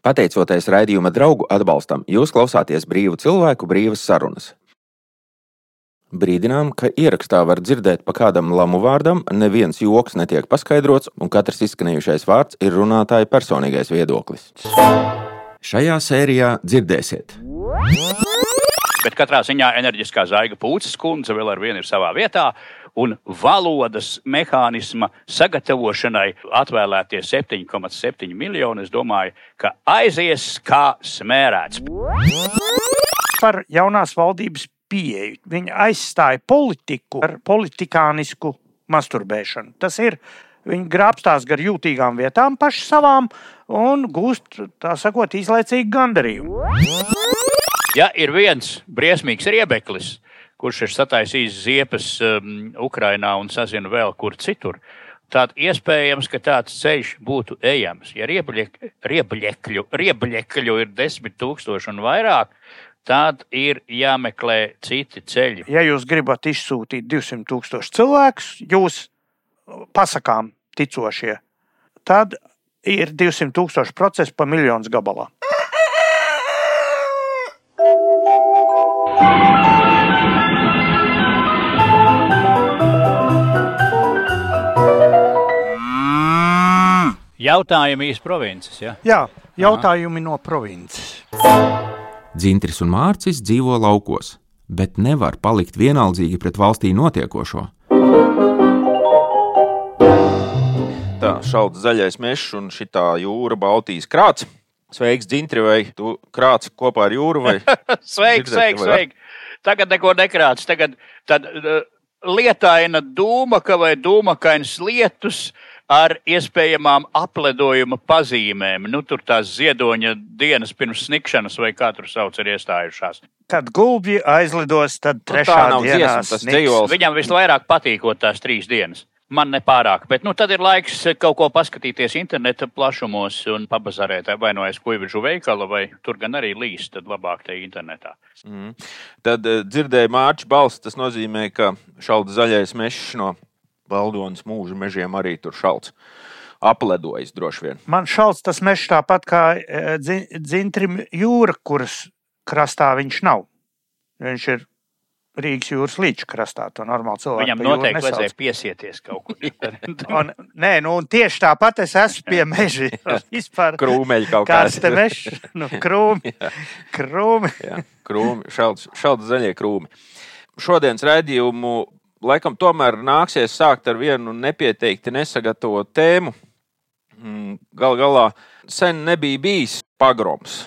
Pateicoties raidījuma draugu atbalstam, jūs klausāties brīvu cilvēku brīvas sarunas. Brīdinām, ka ierakstā var dzirdēt pa kādam lamu vārdam, neviens joks netiek paskaidrots, un katrs izskanējušais vārds ir runātāja personīgais viedoklis. Šajā sērijā dzirdēsiet. Bet katrā ziņā enerģiskā zaiga pūces kundze vēl ar vienu ir savā vietā. Un valodas mehānisma sagatavošanai atvēlētie 7,7 miljoni, es domāju, ka aizies kā smērēts. Par jaunās valdības pieeju. Viņa aizstāja politiku ar politikānisku masturbēšanu. Tas ir Viņi grābstās gar jūtīgām vietām paši savām un gūst, tā sakot, izlaicīgu gandarījumu. Ja ir viens briesmīgs riebeklis, kurš ir sataisījis ziepes um, Ukrajinā un sazina vēl kur citur, tad iespējams, ka tāds ceļš būtu ejams. Ja riebuļekļu, riebuļekļu ir desmit tūkstoši un vairāk, tad ir jāmeklē citi ceļi. Ja jūs gribat izsūtīt 200 tūkstošus cilvēkus, jūs pasakām ticošie, tad ir 200 tūkstoši procesu pa miljonus gabalā. Jautājumi īsi provinces. Ja? Jā, jautājumi Aha. no provinces. Dzintris un Mārcis dzīvo laukos, bet nevar palikt vienaldzīgi pret valstī notiekošo. Tā šauts zaļais mežs un šī jūra Baltijas krāts. Sveiks, Dzintri, vai tu krāts kopā ar jūru? sveiks, sveiks, sveiks. Tagad neko nekrāts. Tagad tad, uh, lietaina dūmaka vai dūmakains lietus ar iespējamām apledojuma pazīmēm. Nu, tur tās ziedoņa dienas pirms snikšanas, vai kā tur sauc, ir iestājušās. Kad gulbji aizlidos, tad nu, trešā nu, dienā tas dzīvols. Viņam visvairāk patīkot tās trīs dienas. Man nepārāk, bet nu, tad ir laiks kaut ko paskatīties interneta plašumos un pabazarēt, vai no es kuģiņu veikala, vai tur gan arī līst, tad labāk te internetā. Mm. Tad uh, dzirdēju mārķu balstu, tas nozīmē, ka šalda zaļais mežs no Valdonas mūža mežiem arī tur šalts. Apledojas droši vien. Man šalts tas mežs tāpat kā e, dzintrim jūra, kuras krastā viņš nav. Viņš ir Rīgas jūras līča krastā. To normāli cilvēku Viņam noteikti vajadzēja piesieties kaut kur. un, nē, nu, tieši tāpat es esmu pie meža. Vispār krūmeļi kaut kāds. Kāds te mežs? Nu, krūmi. krūmi. Jā, krūmi. Šaldi zaļie krūmi. Šodienas raidījumu laikam tomēr nāksies sākt ar vienu nepieteikti nesagatavotu tēmu. Mm, Galu galā sen nebija bijis pagroms.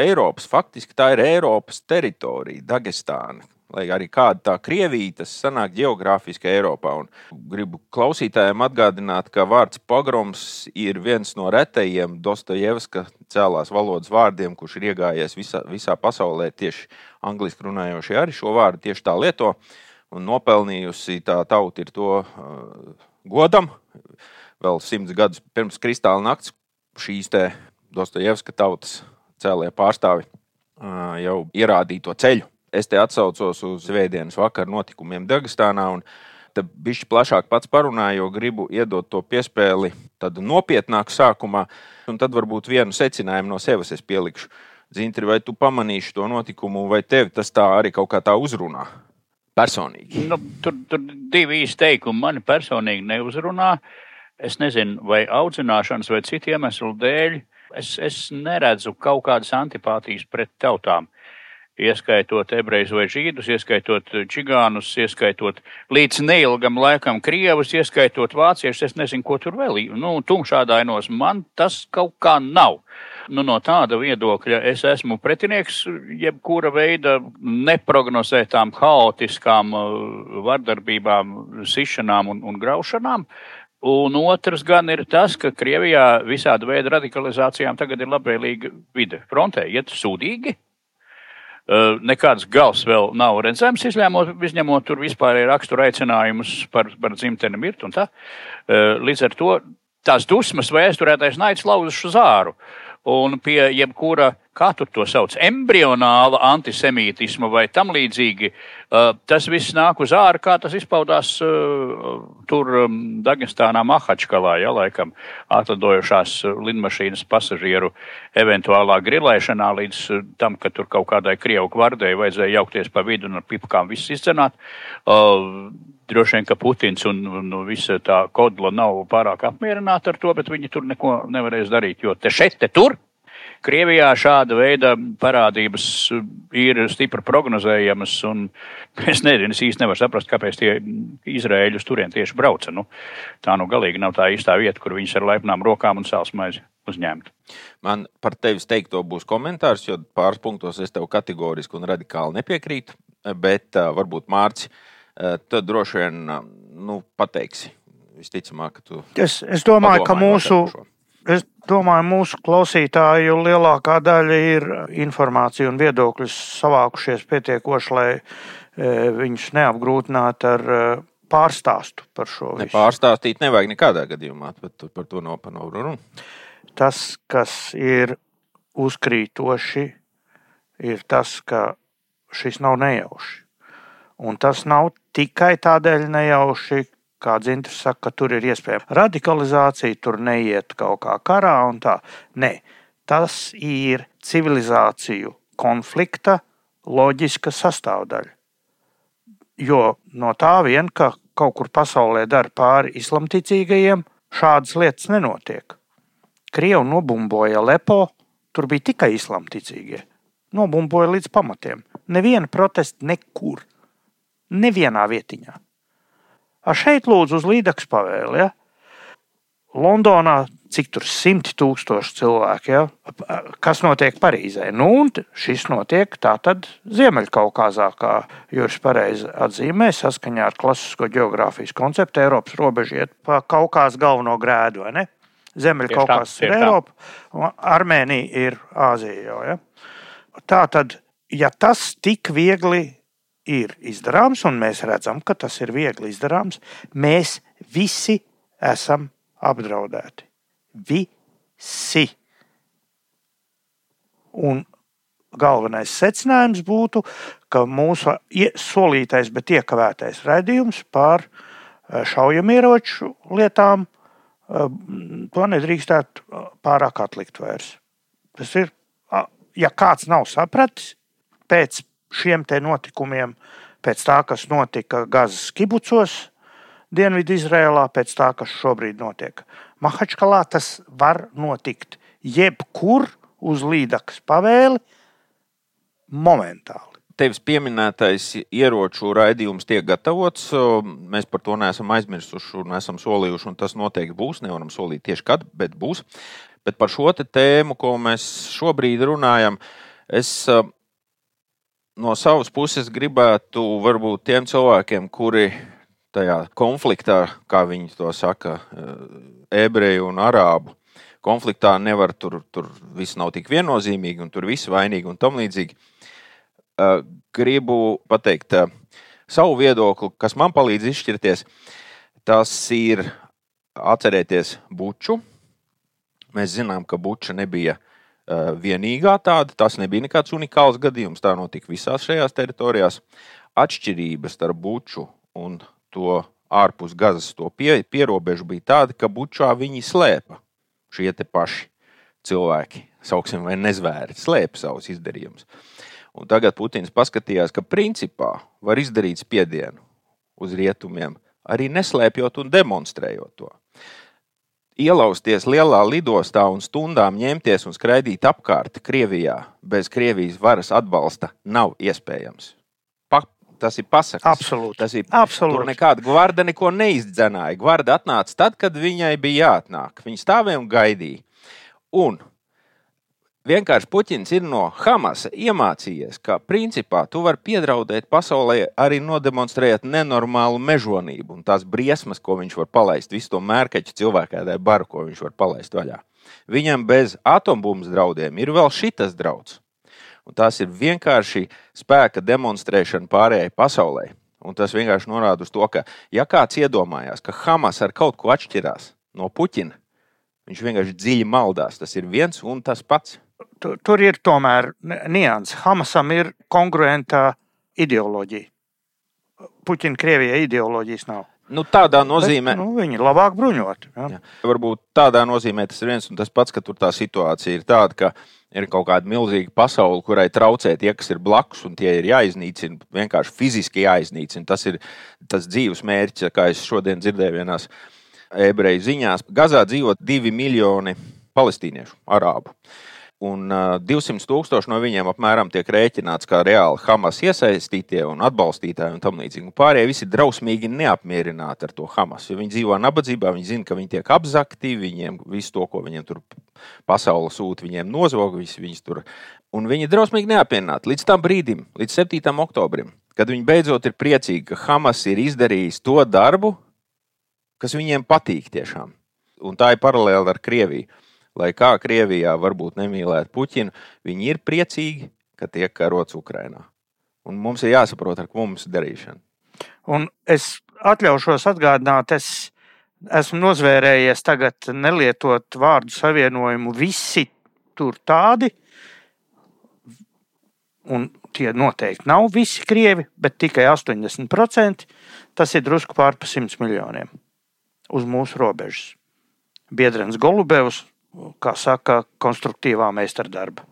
Eiropas, faktiski tā ir Eiropas teritorija, Dagestāna. Lai arī kāda tā Krievija, tas sanāk geogrāfiski Eiropā. Un gribu klausītājiem atgādināt, ka vārds pogroms ir viens no retajiem Dostojevska cēlās valodas vārdiem, kurš ir iegājies visā, visā pasaulē. Tieši angliski runājošie arī šo vārdu tieši tā lieto. Un nopelnījusi tā tauta ir to uh, godam. Vēl simts gadus pirms kristāla nakts šīs Dostojevska tautas cēlē pārstāvi uh, jau ierādīja to ceļu. Es te atsaucos uz Svētdienas vakaru notikumiem Dagestānā. Tad bišķi plašāk pats parunāju, jo gribu iedot to piespēli tādu nopietnāku sākumā, un tad varbūt vienu secinājumu no sevis es pielikšu. Zintri, vai tu pamanīsi to notikumu, vai tevi tas tā arī kaut kā tā uzrunā? Personīgi? Nu, tur tur divi īsti teikumi mani personīgi neuzrunā. Es nezinu, vai audzināšanas vai citu iemeslu dēļ es, es neredzu kaut kādas antipātijas pret tautām. Ieskaitot ebrejus vai žīdus, ieskaitot čigānus, ieskaitot līdz neilgam laikam krievus, ieskaitot vāciešus. Es nezinu, ko tur vēl ir. Nu, tumšādainos man tas kaut kā nav. Nu, no tāda viedokļa es esmu pretinieks jebkura veida neprognozētām, haotiskām uh, vardarbībām, sišanām un, un graušanām. Un otrs gan ir tas, ka Krievijā visāda veida radikalizācijām tagad ir labvēlīga vide. Frontē iet sūdīgi, Uh, nekāds gals vēl nav redzams, izņemot, izņemot tur vispārēju raksturu aicinājumus par, par dzimteni mirt un tā. Uh, līdz ar to tās dusmas vai aizturētais naids lauzuši uz āru. Un pie jebkura kā tur to sauc, embrionāla antisemītisma vai tam līdzīgi. Uh, tas viss nāk uz ārā, kā tas izpaudās uh, tur um, Dagestānā, Mahačkalā, ja laikam atlidojušās lidmašīnas pasažieru eventuālā grilēšanā līdz tam, ka tur kaut kādai Krievu gvardei vajadzēja jaukties pa vidu un ar pipkām viss izdzenāt. Droši vien, ka Putins un, un visa tā kodla nav pārāk apmierināti ar to, bet viņi tur neko nevarēs darīt, jo te šeit, te tur Krievijā šāda veida parādības ir stipri prognozējamas. Es nezinu, es īsti nevaru saprast, kāpēc tie Izraēļi uz turieni tieši brauca. Nu, tā nu galīgi nav tā īstā vieta, kur viņus ar laipnām rokām un sāls maizi uzņemt. Man par tevis teikto būs komentārs, jo pāris punktos es tev kategoriski un radikāli nepiekrītu. Bet uh, varbūt Mārcis, tad droši vien nu, pateiksi. Visticamāk, ka tu. Es, es domāju, ka mūsu. Es domāju, mūsu klausītāju lielākā daļa ir informācija un viedokļus savākušies pietiekoši, lai e, viņus neapgrūtinātu ar e, pārstāstu par šo. Ne, pārstāstīt nevajag nekādā gadījumā, bet par to nav par runu. Tas, kas ir uzkrītoši, ir tas, ka šis nav nejauši. Un tas nav tikai tādēļ nejauši, kā Dzintrs saka, ka tur ir iespējama radikalizācija, tur neiet kaut kā karā un tā. Nē, tas ir civilizāciju konflikta loģiska sastāvdaļa. Jo no tā vien, ka kaut kur pasaulē dara pāri islamticīgajiem, šādas lietas nenotiek. Krievi nobumboja Lepo, tur bija tikai islamticīgie. Nobumboja līdz pamatiem. Neviena protesta nekur, nevienā vietiņā. A šeit lūdzu uz līdaks pavēli. Ja? Londonā cik tur simti tūkstoši cilvēku, ja? kas notiek Parīzē. Nu, un šis notiek tātad Ziemeļkaukāzā, kā Juris pareizi atzīmē, saskaņā ar klasisko geogrāfijas konceptu. Eiropas robeža iet pa Kaukās galveno grēdu, vai ne? Ziemeļkaukās ir Eiropa, un Armēnija ir Āzija jau. Ja? Tā tad, ja tas tik viegli ir izdarāms, un mēs redzam, ka tas ir viegli izdarāms, mēs visi esam apdraudēti. Visi. Un galvenais secinājums būtu, ka mūsu solītais, bet iekavētais raidījums par eh, šaujamieroču lietām eh, to nedrīkstētu eh, pārāk atlikt vairs. Tas ir, ja kāds nav sapratis, pēc šiem notikumiem, pēc tā, kas notika Gazas kibucos, Dienvidu Izrēlā, pēc tā, kas šobrīd notiek. Mahačkalā tas var notikt jebkur uz līdakas pavēli momentāli. Tevis pieminētais ieroču raidījums tiek gatavots. Mēs par to neesam aizmirsuši un esam solījuši, un tas noteikti būs. Nevaram solīt tieši kad, bet būs. Bet par šo tēmu, ko mēs šobrīd runājam, es no savas puses gribētu varbūt tiem cilvēkiem, kuri tajā konfliktā, kā viņi to saka, eh, ebreju un arābu konfliktā nevar tur, tur viss nav tik viennozīmīgi, un tur viss vainīgi un tam līdzīgi. Eh, gribu pateikt eh, savu viedokli, kas man palīdz izšķirties. Tas ir atcerēties buču. Mēs zinām, ka buča nebija uh, vienīgā tāda. Tas nebija nekāds unikāls gadījums. Tā notika visās šajās teritorijās. Atšķirības starp buču un to ārpus gazas to pie, pierobežu bija tāda, ka bučā viņi slēpa šie paši cilvēki, sauksim, vai nezvēri, slēpa savus izdarījumus. Un tagad Putins paskatījās, ka principā var izdarīt spiedienu uz rietumiem, arī neslēpjot un demonstrējot to ielausties lielā lidostā un stundām ņemties un skraidīt apkārt Krievijā bez Krievijas varas atbalsta nav iespējams. Pa, tas ir pasakts. Absolūti. Tas ir absolūti. Tur nekāda gvarda neko neizdzenāja. Gvarda atnāca tad, kad viņai bija jāatnāk. Viņa stāvēja un gaidīja. Un vienkārši Puķins ir no Hamasa iemācījies, ka principā tu vari piedraudēt pasaulē, arī nodemonstrējot nenormālu mežonību un tās briesmas, ko viņš var palaist, visu to mērķu cilvēkēdai baru, ko viņš var palaist vaļā. Viņam bez atombumbu draudiem ir vēl šitas draudz. Un tās ir vienkārši spēka demonstrēšana pārējai pasaulē. Un tas vienkārši norāda uz to, ka, ja kāds iedomājās, ka Hamas ar kaut ko atšķirās no Puķina, viņš vienkārši dziļi maldās. Tas ir viens un tas pats. Tur, tur ir tomēr nianses. Hamasam ir kongruenta ideoloģija. Puķina Krievijai ideoloģijas nav. Nu, tādā nozīmē, Bet, nu, viņi ir labāk bruņoti. Ja. Jā. Varbūt tādā nozīmē tas ir viens un tas pats, ka tur tā situācija ir tāda, ka ir kaut kāda milzīga pasaule, kurai traucē tie, kas ir blakus, un tie ir jāiznīcina, vienkārši fiziski jāiznīcina. Tas ir tas dzīves mērķis, kā es šodien dzirdēju vienās ebreju ziņās. Gazā dzīvo divi miljoni palestīniešu, arābu. Un uh, 200 tūkstoši no viņiem apmēram tiek rēķināts kā reāli Hamas iesaistītie un atbalstītāji un tam līdzīgi. Pārējie visi drausmīgi neapmierināti ar to Hamas. Jo viņi dzīvo nabadzībā, viņi zina, ka viņi tiek apzakti, viņiem visu to, ko viņiem tur pasaule sūta, viņiem nozog, visi viņus tur. Un viņi ir drausmīgi neapmierināti līdz tam brīdim, līdz 7. oktobrim, kad viņi beidzot ir priecīgi, ka Hamas ir izdarījis to darbu, kas viņiem patīk tiešām. Un tā ir paralēli ar Krieviju lai kā Krievijā varbūt nemīlētu Puķinu, viņi ir priecīgi, ka tiek karots Ukrajinā. Un mums ir jāsaprot, ar ko mums ir darīšana. Un es atļaušos atgādināt, es esmu nozvērējies tagad nelietot vārdu savienojumu visi tur tādi. Un tie noteikti nav visi krievi, bet tikai 80%. Tas ir drusku pār pa 100 miljoniem uz mūsu robežas. Biedrens Golubevs kā saka, konstruktīvā meistardarba.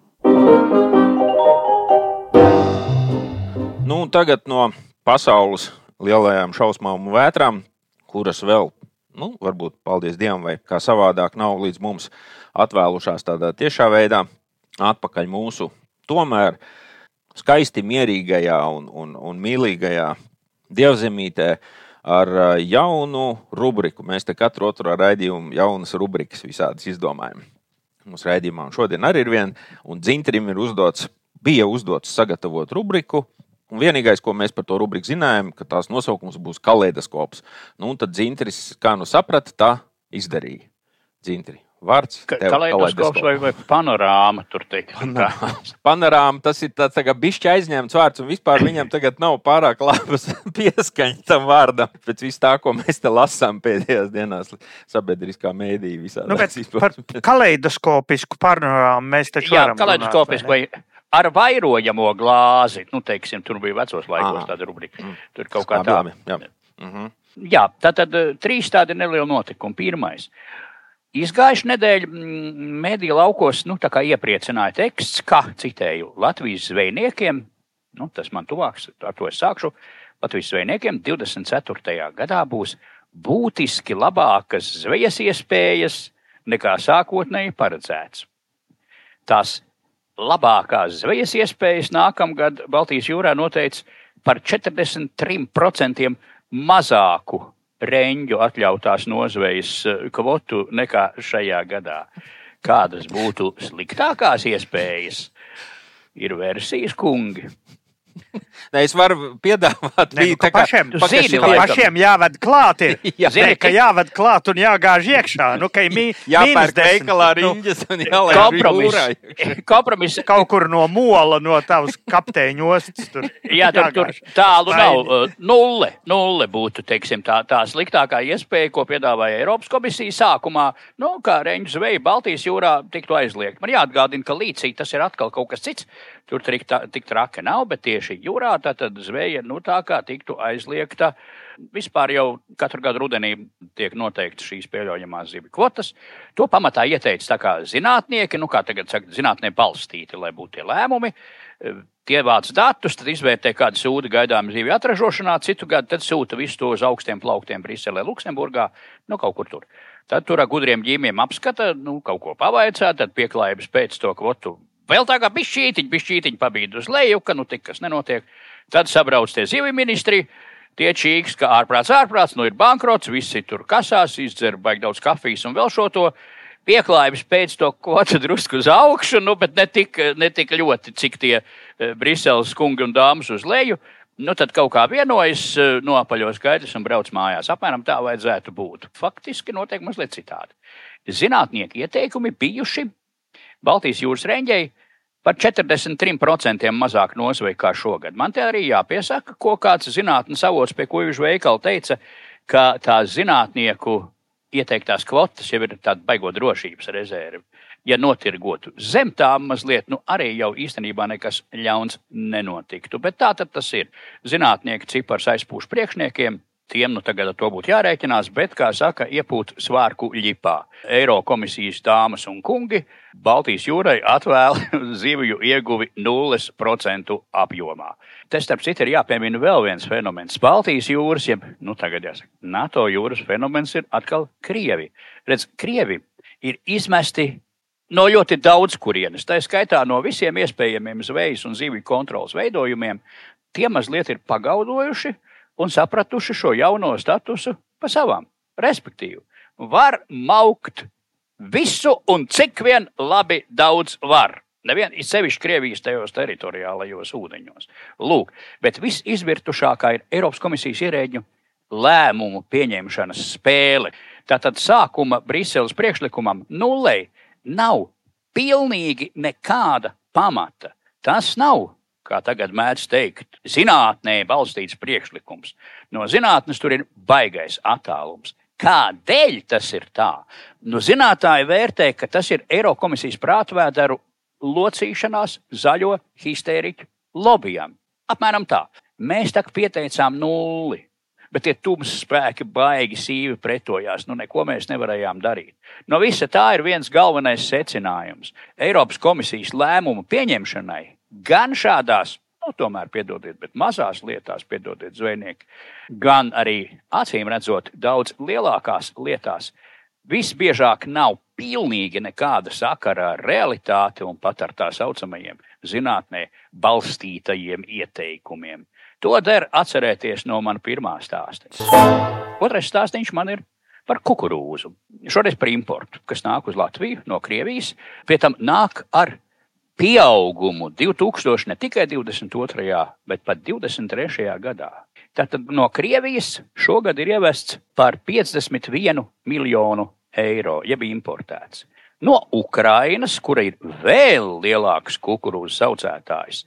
Nu, tagad no pasaules lielajām šausmām un vētrām, kuras vēl, nu, varbūt, paldies Dievam, vai kā savādāk, nav līdz mums atvēlušās tādā tiešā veidā, atpakaļ mūsu tomēr skaisti mierīgajā un, un, un mīlīgajā dievzemītē ar jaunu rubriku. Mēs te katru otro raidījumu jaunas rubrikas visādas izdomājam. Mums raidījumā un šodien arī ir viena, un Dzintrim ir uzdots, bija uzdots sagatavot rubriku. Un vienīgais, ko mēs par to rubriku zinājām, ka tās nosaukums būs kaleidoskops. Nu, tad Dzintris, kā nu saprata, tā izdarīja. Dzintri, vārds. Kaleidoskops vai, vai panorāma tur teikt. Panorāma. panorāma tas ir tāds tā kā bišķi aizņemts vārds, un vispār viņam tagad nav pārāk labas pieskaņas tam vārdam. Pēc vis tā, ko mēs te lasām pēdējās dienās sabiedriskā mēdī visā. Nu, par kaleidoskopisku panorāmu mēs taču Jā, varam kaleidoskopisku vai ar vairojamo glāzi. Nu, teiksim, tur bija vecos laikos Aha. tāda rubrika. Mm. Tur kaut kā tāda. Jā. Mm -hmm. Jā, tā tad eh, trīs tādi nelieli notikumi. Pirmais. Izgājuši nedēļu mediju laukos nu, iepriecināja teksts, kā citēju Latvijas zvejniekiem, nu, tas man tuvāks, ar to es sākšu. Latvijas zvejniekiem 24. gadā būs būtiski labākas zvejas iespējas nekā sākotnēji paredzēts. Tās labākās zvejas iespējas nākamgad Baltijas jūrā noteica par 43% mazāku reņģu atļautās nozvejas eh, kvotu nekā šajā gadā. Kādas būtu sliktākās iespējas? Ir versijas kungi. Ne, es varu piedāvāt, ne, nu, ka pašiem, kā, zini, ka pašiem jāved klāt. Ir. Jā, zini, ka jāved klāt un jāgāž iekšā. Nu, ka mī, jāpērk veikalā nu, riņģis un jālaiž kompromis. kompromis. Kaut kur no mola, no tavas kapteiņu ostas. Tur, jā, tur, tur tālu nav. Uh, nulle, nulle būtu, teiksim, tā, tā sliktākā iespēja, ko piedāvāja Eiropas komisija sākumā. Nu, kā reņģu zveja Baltijas jūrā tiktu aizliegt. Man jāatgādina, ka līdzīgi tas ir atkal kaut kas cits. Tur tik, tā, tik traka nav, bet tieši jūrā tad zveja nu, tā kā tiktu aizliegta. Vispār jau katru gadu rudenī tiek noteikts šīs pieļaujamās zivju kvotas. To pamatā ieteica zinātnieki, nu, kā tagad saka, zinātnē balstīti, lai būtu tie lēmumi. Tie vāc datus, tad izvērtē, kāda sūda gaidām zivju atražošanā, citu gadu tad sūta visu to uz augstiem plauktiem Briselē, Luksemburgā, nu kaut kur tur. Tad tur ar gudriem ģīmiem apskata, nu, kaut ko pavaicā, tad pieklājības pēc to kvotu vēl tā kā bišķītiņi, bišķītiņi pabīd uz leju, ka nu tik kas nenotiek. Tad sabrauc tie zivju ministri. Tie čīks, ka ārprāts, ārprāts, nu ir bankrots, visi tur kasās, izdzer baigi daudz kafijas un vēl šo to pieklājības pēc to kvotu drusku uz augšu, nu, bet ne tik, ne tik ļoti, cik tie e, Briseles kungi un dāmas uz leju. Nu, tad kaut kā vienojas, e, nopaļos skaidrs un brauc mājās. Apmēram tā vajadzētu būt. Faktiski notiek mazliet citādi. Zinātnieki ieteikumi bijuši Baltijas jūras reņģei par 43% mazāk nozveja kā šogad. Man te arī jāpiesaka, ko kāds zinātnīs avots pie kuģu veikala teica, ka tās zinātnieku ieteiktās kvotas jau ir tāda baigot drošības rezerve. ja notirgotu zem tām mazliet, nu arī jau īstenībā nekas ļauns nenotiktu. Bet tā tas ir. Zinātnieki cipars aizpūš priekšniekiem, tiem nu tagad ar to būtu jārēķinās, bet, kā saka, iepūt svārku ļipā. Eiro komisijas dāmas un kungi Baltijas jūrai atvēl zivju ieguvi 0% apjomā. Te starp citu ir jāpiemina vēl viens fenomens. Baltijas jūras, jeb nu, tagad jāsaka, NATO jūras fenomens ir atkal Krievi. Redz, Krievi ir izmesti no ļoti daudz kurienes, tā skaitā no visiem iespējamiem zvejas un zivju kontrolas veidojumiem. Tie mazliet ir pagaudojuši, un sapratuši šo jauno statusu pa savām. Respektīvi, var maukt visu un cik vien labi daudz var. Nevien ir sevišķi Krievijas tajos teritoriālajos ūdeņos. Lūk, bet visizvirtušākā ir Eiropas komisijas ierēģu lēmumu pieņemšanas spēle. Tātad sākuma Briseles priekšlikumam nulei nav pilnīgi nekāda pamata. Tas nav kā tagad mēdz teikt, zinātnē balstīts priekšlikums. No zinātnes tur ir baigais attālums. Kādēļ tas ir tā? Nu, zinātāji vērtē, ka tas ir Eiropas komisijas prātvēdaru locīšanās zaļo histēriķu lobbyam. Apmēram tā. Mēs tā kā pieteicām nulli, bet tie tumsas spēki baigi sīvi pretojās. Nu, neko mēs nevarējām darīt. No visa tā ir viens galvenais secinājums. Eiropas komisijas lēmumu pieņemšanai gan šādās, nu, tomēr piedodiet, bet mazās lietās, piedodiet, zvejnieki, gan arī acīm redzot, daudz lielākās lietās. Visbiežāk nav pilnīgi nekāda sakara ar realitāti un pat ar tā saucamajiem zinātnē balstītajiem ieteikumiem. To der atcerēties no manas pirmā stāsta. Otrais stāstījums man ir par kukurūzu. Šoreiz par importu, kas nāk uz Latviju no Krievijas. Pie tam nāk ar pieaugumu 2000, ne tikai 22. bet pat 23. gadā. Tātad no Krievijas šogad ir ievests par 51 miljonu eiro, jeb importēts. No Ukrainas, kura ir vēl lielāks kukurūzu audzētājs,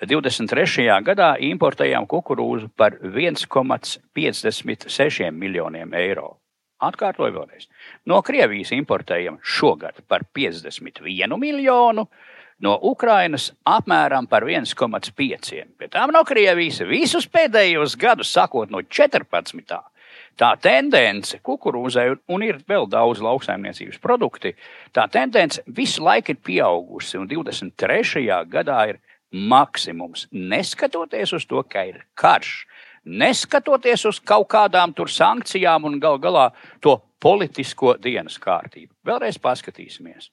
23. gadā importējām kukurūzu par 1,56 miljoniem eiro. Atkārtoju vēlreiz. No Krievijas importējam šogad par 51 miljonu, no Ukrainas apmēram par 1,5. Pēc tam no Krievijas visus pēdējos gadus, sākot no 14. Tā tendence kukurūzai, un ir vēl daudz lauksaimniecības produkti, tā tendence visu laiku ir pieaugusi, un 23. gadā ir maksimums. Neskatoties uz to, ka ir karš, neskatoties uz kaut kādām tur sankcijām un gal galā to politisko dienas kārtību. Vēlreiz paskatīsimies.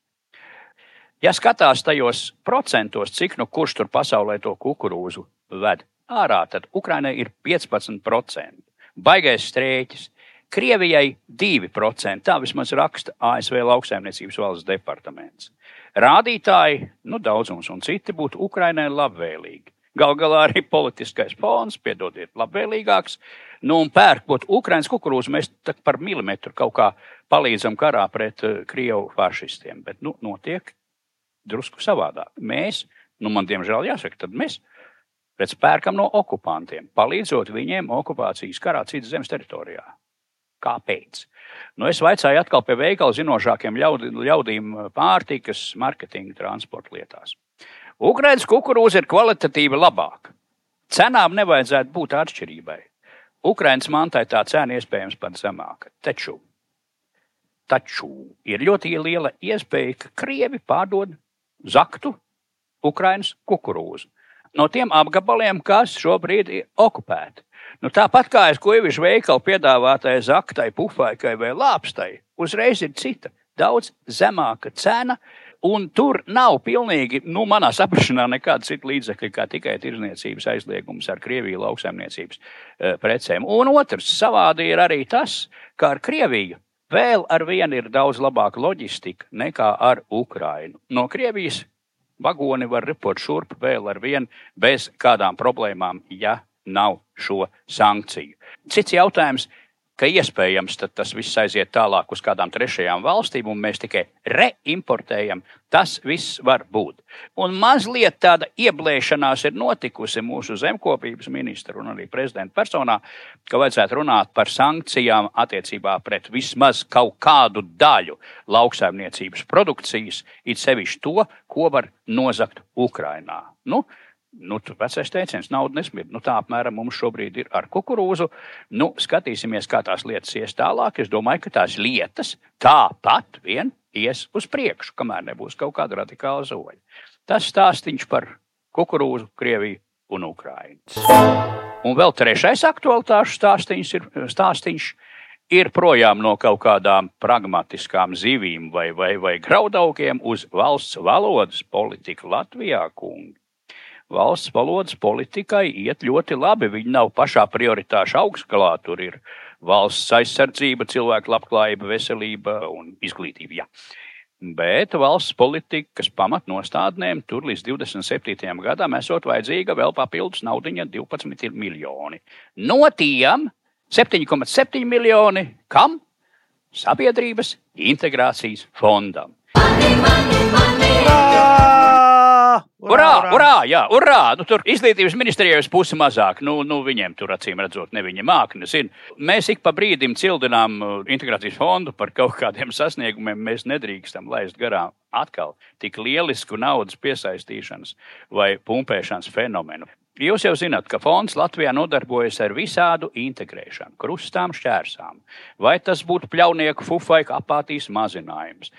Ja skatās tajos procentos, cik nu kurš tur pasaulē to kukurūzu ved ārā, tad Ukrainai ir 15%. Baigais strēķis. Krievijai 2%. Tā vismaz raksta ASV lauksaimniecības valsts departaments. Rādītāji, nu, daudzums un citi būtu Ukrainai labvēlīgi. Gal galā arī politiskais fons, piedodiet, labvēlīgāks. Nu, un pērkot Ukraiņas kukurūzu, mēs par milimetru kaut kā palīdzam karā pret uh, Krievu fašistiem. Bet, nu, notiek drusku savādāk. Mēs, nu man diemžēl jāsaka, tad mēs redz, pērkam no okupantiem, palīdzot viņiem okupācijas karā citas zemes teritorijā. Kāpēc? Nu, es vaicāju atkal pie veikala zinošākiem ļaudīm pārtikas, marketinga, transporta lietās. Ukraiņas kukurūza ir kvalitatīvi labāka. Cenām nevajadzētu būt atšķirībai. Ukraiņas mantai tā cena iespējams pat zemāka. Taču, taču ir ļoti liela iespēja, ka krievi pārdod zaktu Ukraiņas kukurūzu. No tiem apgabaliem, kas šobrīd ir okupēti. Nu, tāpat kā es kojuvišu veikalu piedāvātai zaktai, pufaikai vai lāpstai, uzreiz ir cita, daudz zemāka cena. Un tur nav pilnīgi, nu, manā saprašanā, nekāda cita līdzekļa, kā tikai tirzniecības aizliegums ar Krieviju lauksaimniecības e, precēm. Un otrs, savādi ir arī tas, ka ar Krieviju Vēl ar vienu ir daudz labāka loģistika nekā ar Ukrainu. No Krievijas vagoni var ripot šurp vēl ar vienu bez kādām problēmām, ja nav šo sankciju. Cits jautājums. Ka iespējams tas viss aiziet tālāk uz kādām trešajām valstīm, un mēs tikai reimportējam. Tas viss var būt. Un mazliet tāda ieblēšanās ir notikusi mūsu zemkopības ministra un arī prezidenta personā, ka vajadzētu runāt par sankcijām attiecībā pret vismaz kaut kādu daļu lauksaimniecības produkcijas, it sevišķi to, ko var nozagt Ukrainā. Nu, Nu, vecais teiciens, nauda nesmird. Nu, tā apmēram mums šobrīd ir ar kukurūzu. Nu, skatīsimies, kā tās lietas ies tālāk. Es domāju, ka tās lietas tāpat vien ies uz priekšu, kamēr nebūs kaut kāda radikāla zoļa. Tas stāstīns par kukurūzu, Krieviju un Ukraiņu. Un vēl trešais aktualitāšu stāstīns ir, stāstīns ir projām no kaut kādām pragmatiskām zivīm vai, vai, vai graudaukiem uz valsts valodas politiku Latvijā, kungi valsts valodas politikai iet ļoti labi. Viņi nav pašā prioritāšu augstgalā. Tur ir valsts aizsardzība, cilvēku labklājība, veselība un izglītība. Jā. Bet valsts politikas pamatnostādnēm tur līdz 27. gadam esot vajadzīga vēl papildus naudiņa 12 miljoni. No tiem 7,7 miljoni kam? Sabiedrības integrācijas fondam. Money, money, money. Urā, urā, urā, jā, urā! Nu, tur izglītības ministrijai uz pusi mazāk. Nu, nu, viņiem tur acīm redzot, ne viņa mākni. Nu, mēs ik pa brīdim cildinām uh, integrācijas fondu par kaut kādiem sasniegumiem. Mēs nedrīkstam laist garām atkal tik lielisku naudas piesaistīšanas vai pumpēšanas fenomenu. Jūs jau zināt, ka fonds Latvijā nodarbojas ar visādu integrēšanu, krustām, šķērsām. Vai tas būtu pļaunieku fufaiku apātijas mazinājums,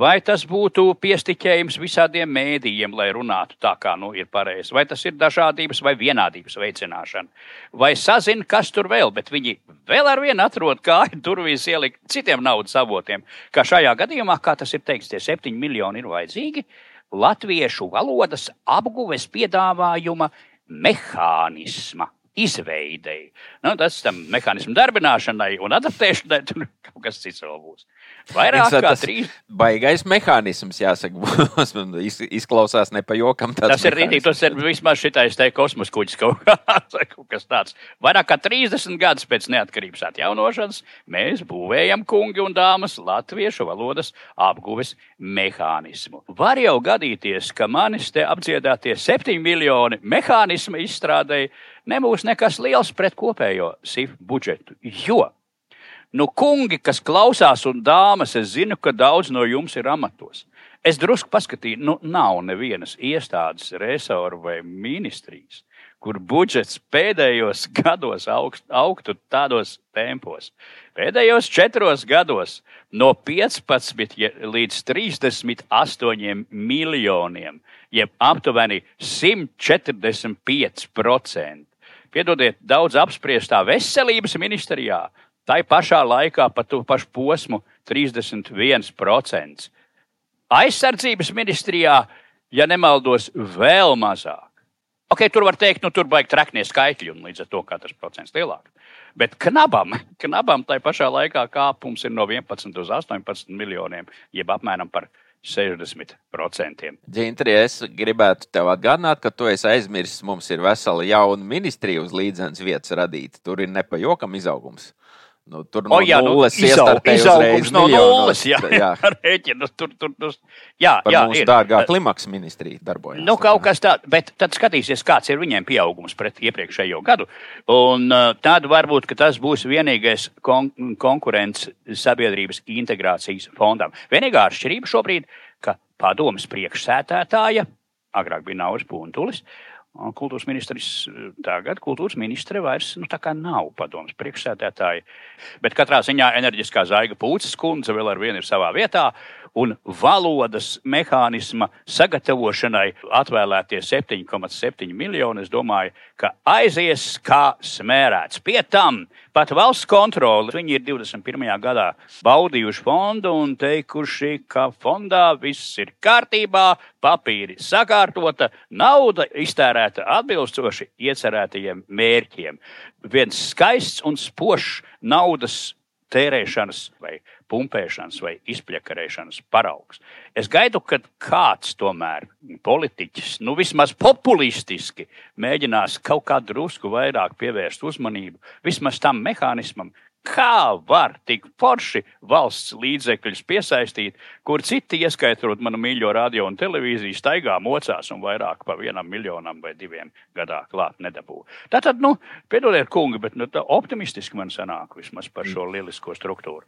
vai tas būtu piestiķējums visādiem mēdījiem, lai runātu tā, kā nu ir pareizi? Vai tas ir dažādības vai vienādības veicināšana? Vai sazina, kas tur vēl, bet viņi vēl ar vienu atrod kāju durvīs ielikt citiem naudas avotiem? Kā šajā gadījumā, kā tas ir teikts, tie septiņi miljoni ir vajadzīgi latviešu valodas apguves piedāvājuma mehānisma izveidei. Nu, tas tam mehānismu darbināšanai un adaptēšanai tur kaut kas cits vēl būs. Vairāk kā trīs. Baigais mehānisms, jāsaka, izklausās ne pa jokam. Tas ir rītīgi, tas ir vismaz šitais te kosmos kuģis kaut, kaut kas tāds. Vairāk kā 30 gadus pēc neatkarības atjaunošanas mēs būvējam kungi un dāmas latviešu valodas apguves mehānismu. Var jau gadīties, ka manis te apdziedātie 7 miljoni mehānismu izstrādēji nebūs nekas liels pret kopējo SIF budžetu. Jo, nu, kungi, kas klausās, un dāmas, es zinu, ka daudz no jums ir amatos. Es drusku paskatīju, nu, nav nevienas iestādes, resoru vai ministrijas, kur budžets pēdējos gados augst, augtu tādos tempos. Pēdējos četros gados no 15 līdz 38 miljoniem, jeb aptuveni 145%. Piedodiet, daudz apspriestā veselības ministrijā, tai pašā laikā pa to pašu posmu 31%. Aizsardzības ministrijā, ja nemaldos, vēl mazāk. Okay, tur var teikt, nu, tur vajag traknie skaitļi, un līdz ar to tas procents lielāks. Bet knabam, knabam tai pašā laikā kāpums ir no 11 līdz 18 miljoniem, jeb apmēram par 1,5 60%. Džintri, es gribētu tev atgādināt, ka tu esi aizmirsis, mums ir vesela jauna ministrija uz līdzenas vietas radīta. Tur ir nepajokam izaugums. Nu, tur no o, jā, nu, nulles nu, izaugums no nulles. Jā, jā. Rēķinus, tur, tur, tur, jā, Par jā, mūsu ir. dārgā klimaks ministrija darbojas. Nu, kaut kas tāds, bet tad skatīsies, kāds ir viņiem pieaugums pret iepriekšējo gadu. Un uh, tad varbūt tas būs vienīgais kon konkurence sabiedrības integrācijas fondam. Vienīgā atšķirība šobrīd, ka padomas priekšsētētāja, agrāk bija Nauris Puntulis, Kultūras ministrs tagad, kultūras ministre vairs nu, nav padomus priekšsēdētāji. Bet katrā ziņā enerģiskā zaiga pūces kundze vēl ar vienu ir savā vietā un valodas mehānisma sagatavošanai atvēlētie 7,7 miljoni, es domāju, ka aizies kā smērēts. Pie tam pat valsts kontrole, viņi ir 21. gadā baudījuši fondu un teikuši, ka fondā viss ir kārtībā, papīri sakārtota, nauda iztērēta atbilstoši iecerētajiem mērķiem. Viens skaists un spožs naudas tērēšanas vai pumpēšanas vai izpļakarēšanas paraugs. Es gaidu, kad kāds tomēr politiķis, nu vismaz populistiski, mēģinās kaut kā drusku vairāk pievērst uzmanību vismaz tam mehānismam, Kā var tik forši valsts līdzekļus piesaistīt, kur citi, ieskaitot manu mīļo radio un televīziju, staigā mocās un vairāk par vienam miljonam vai diviem gadā klāt nedabū. Tātad, nu, piedodiet, kungi, bet nu, optimistiski man sanāk vismaz par šo lielisko struktūru.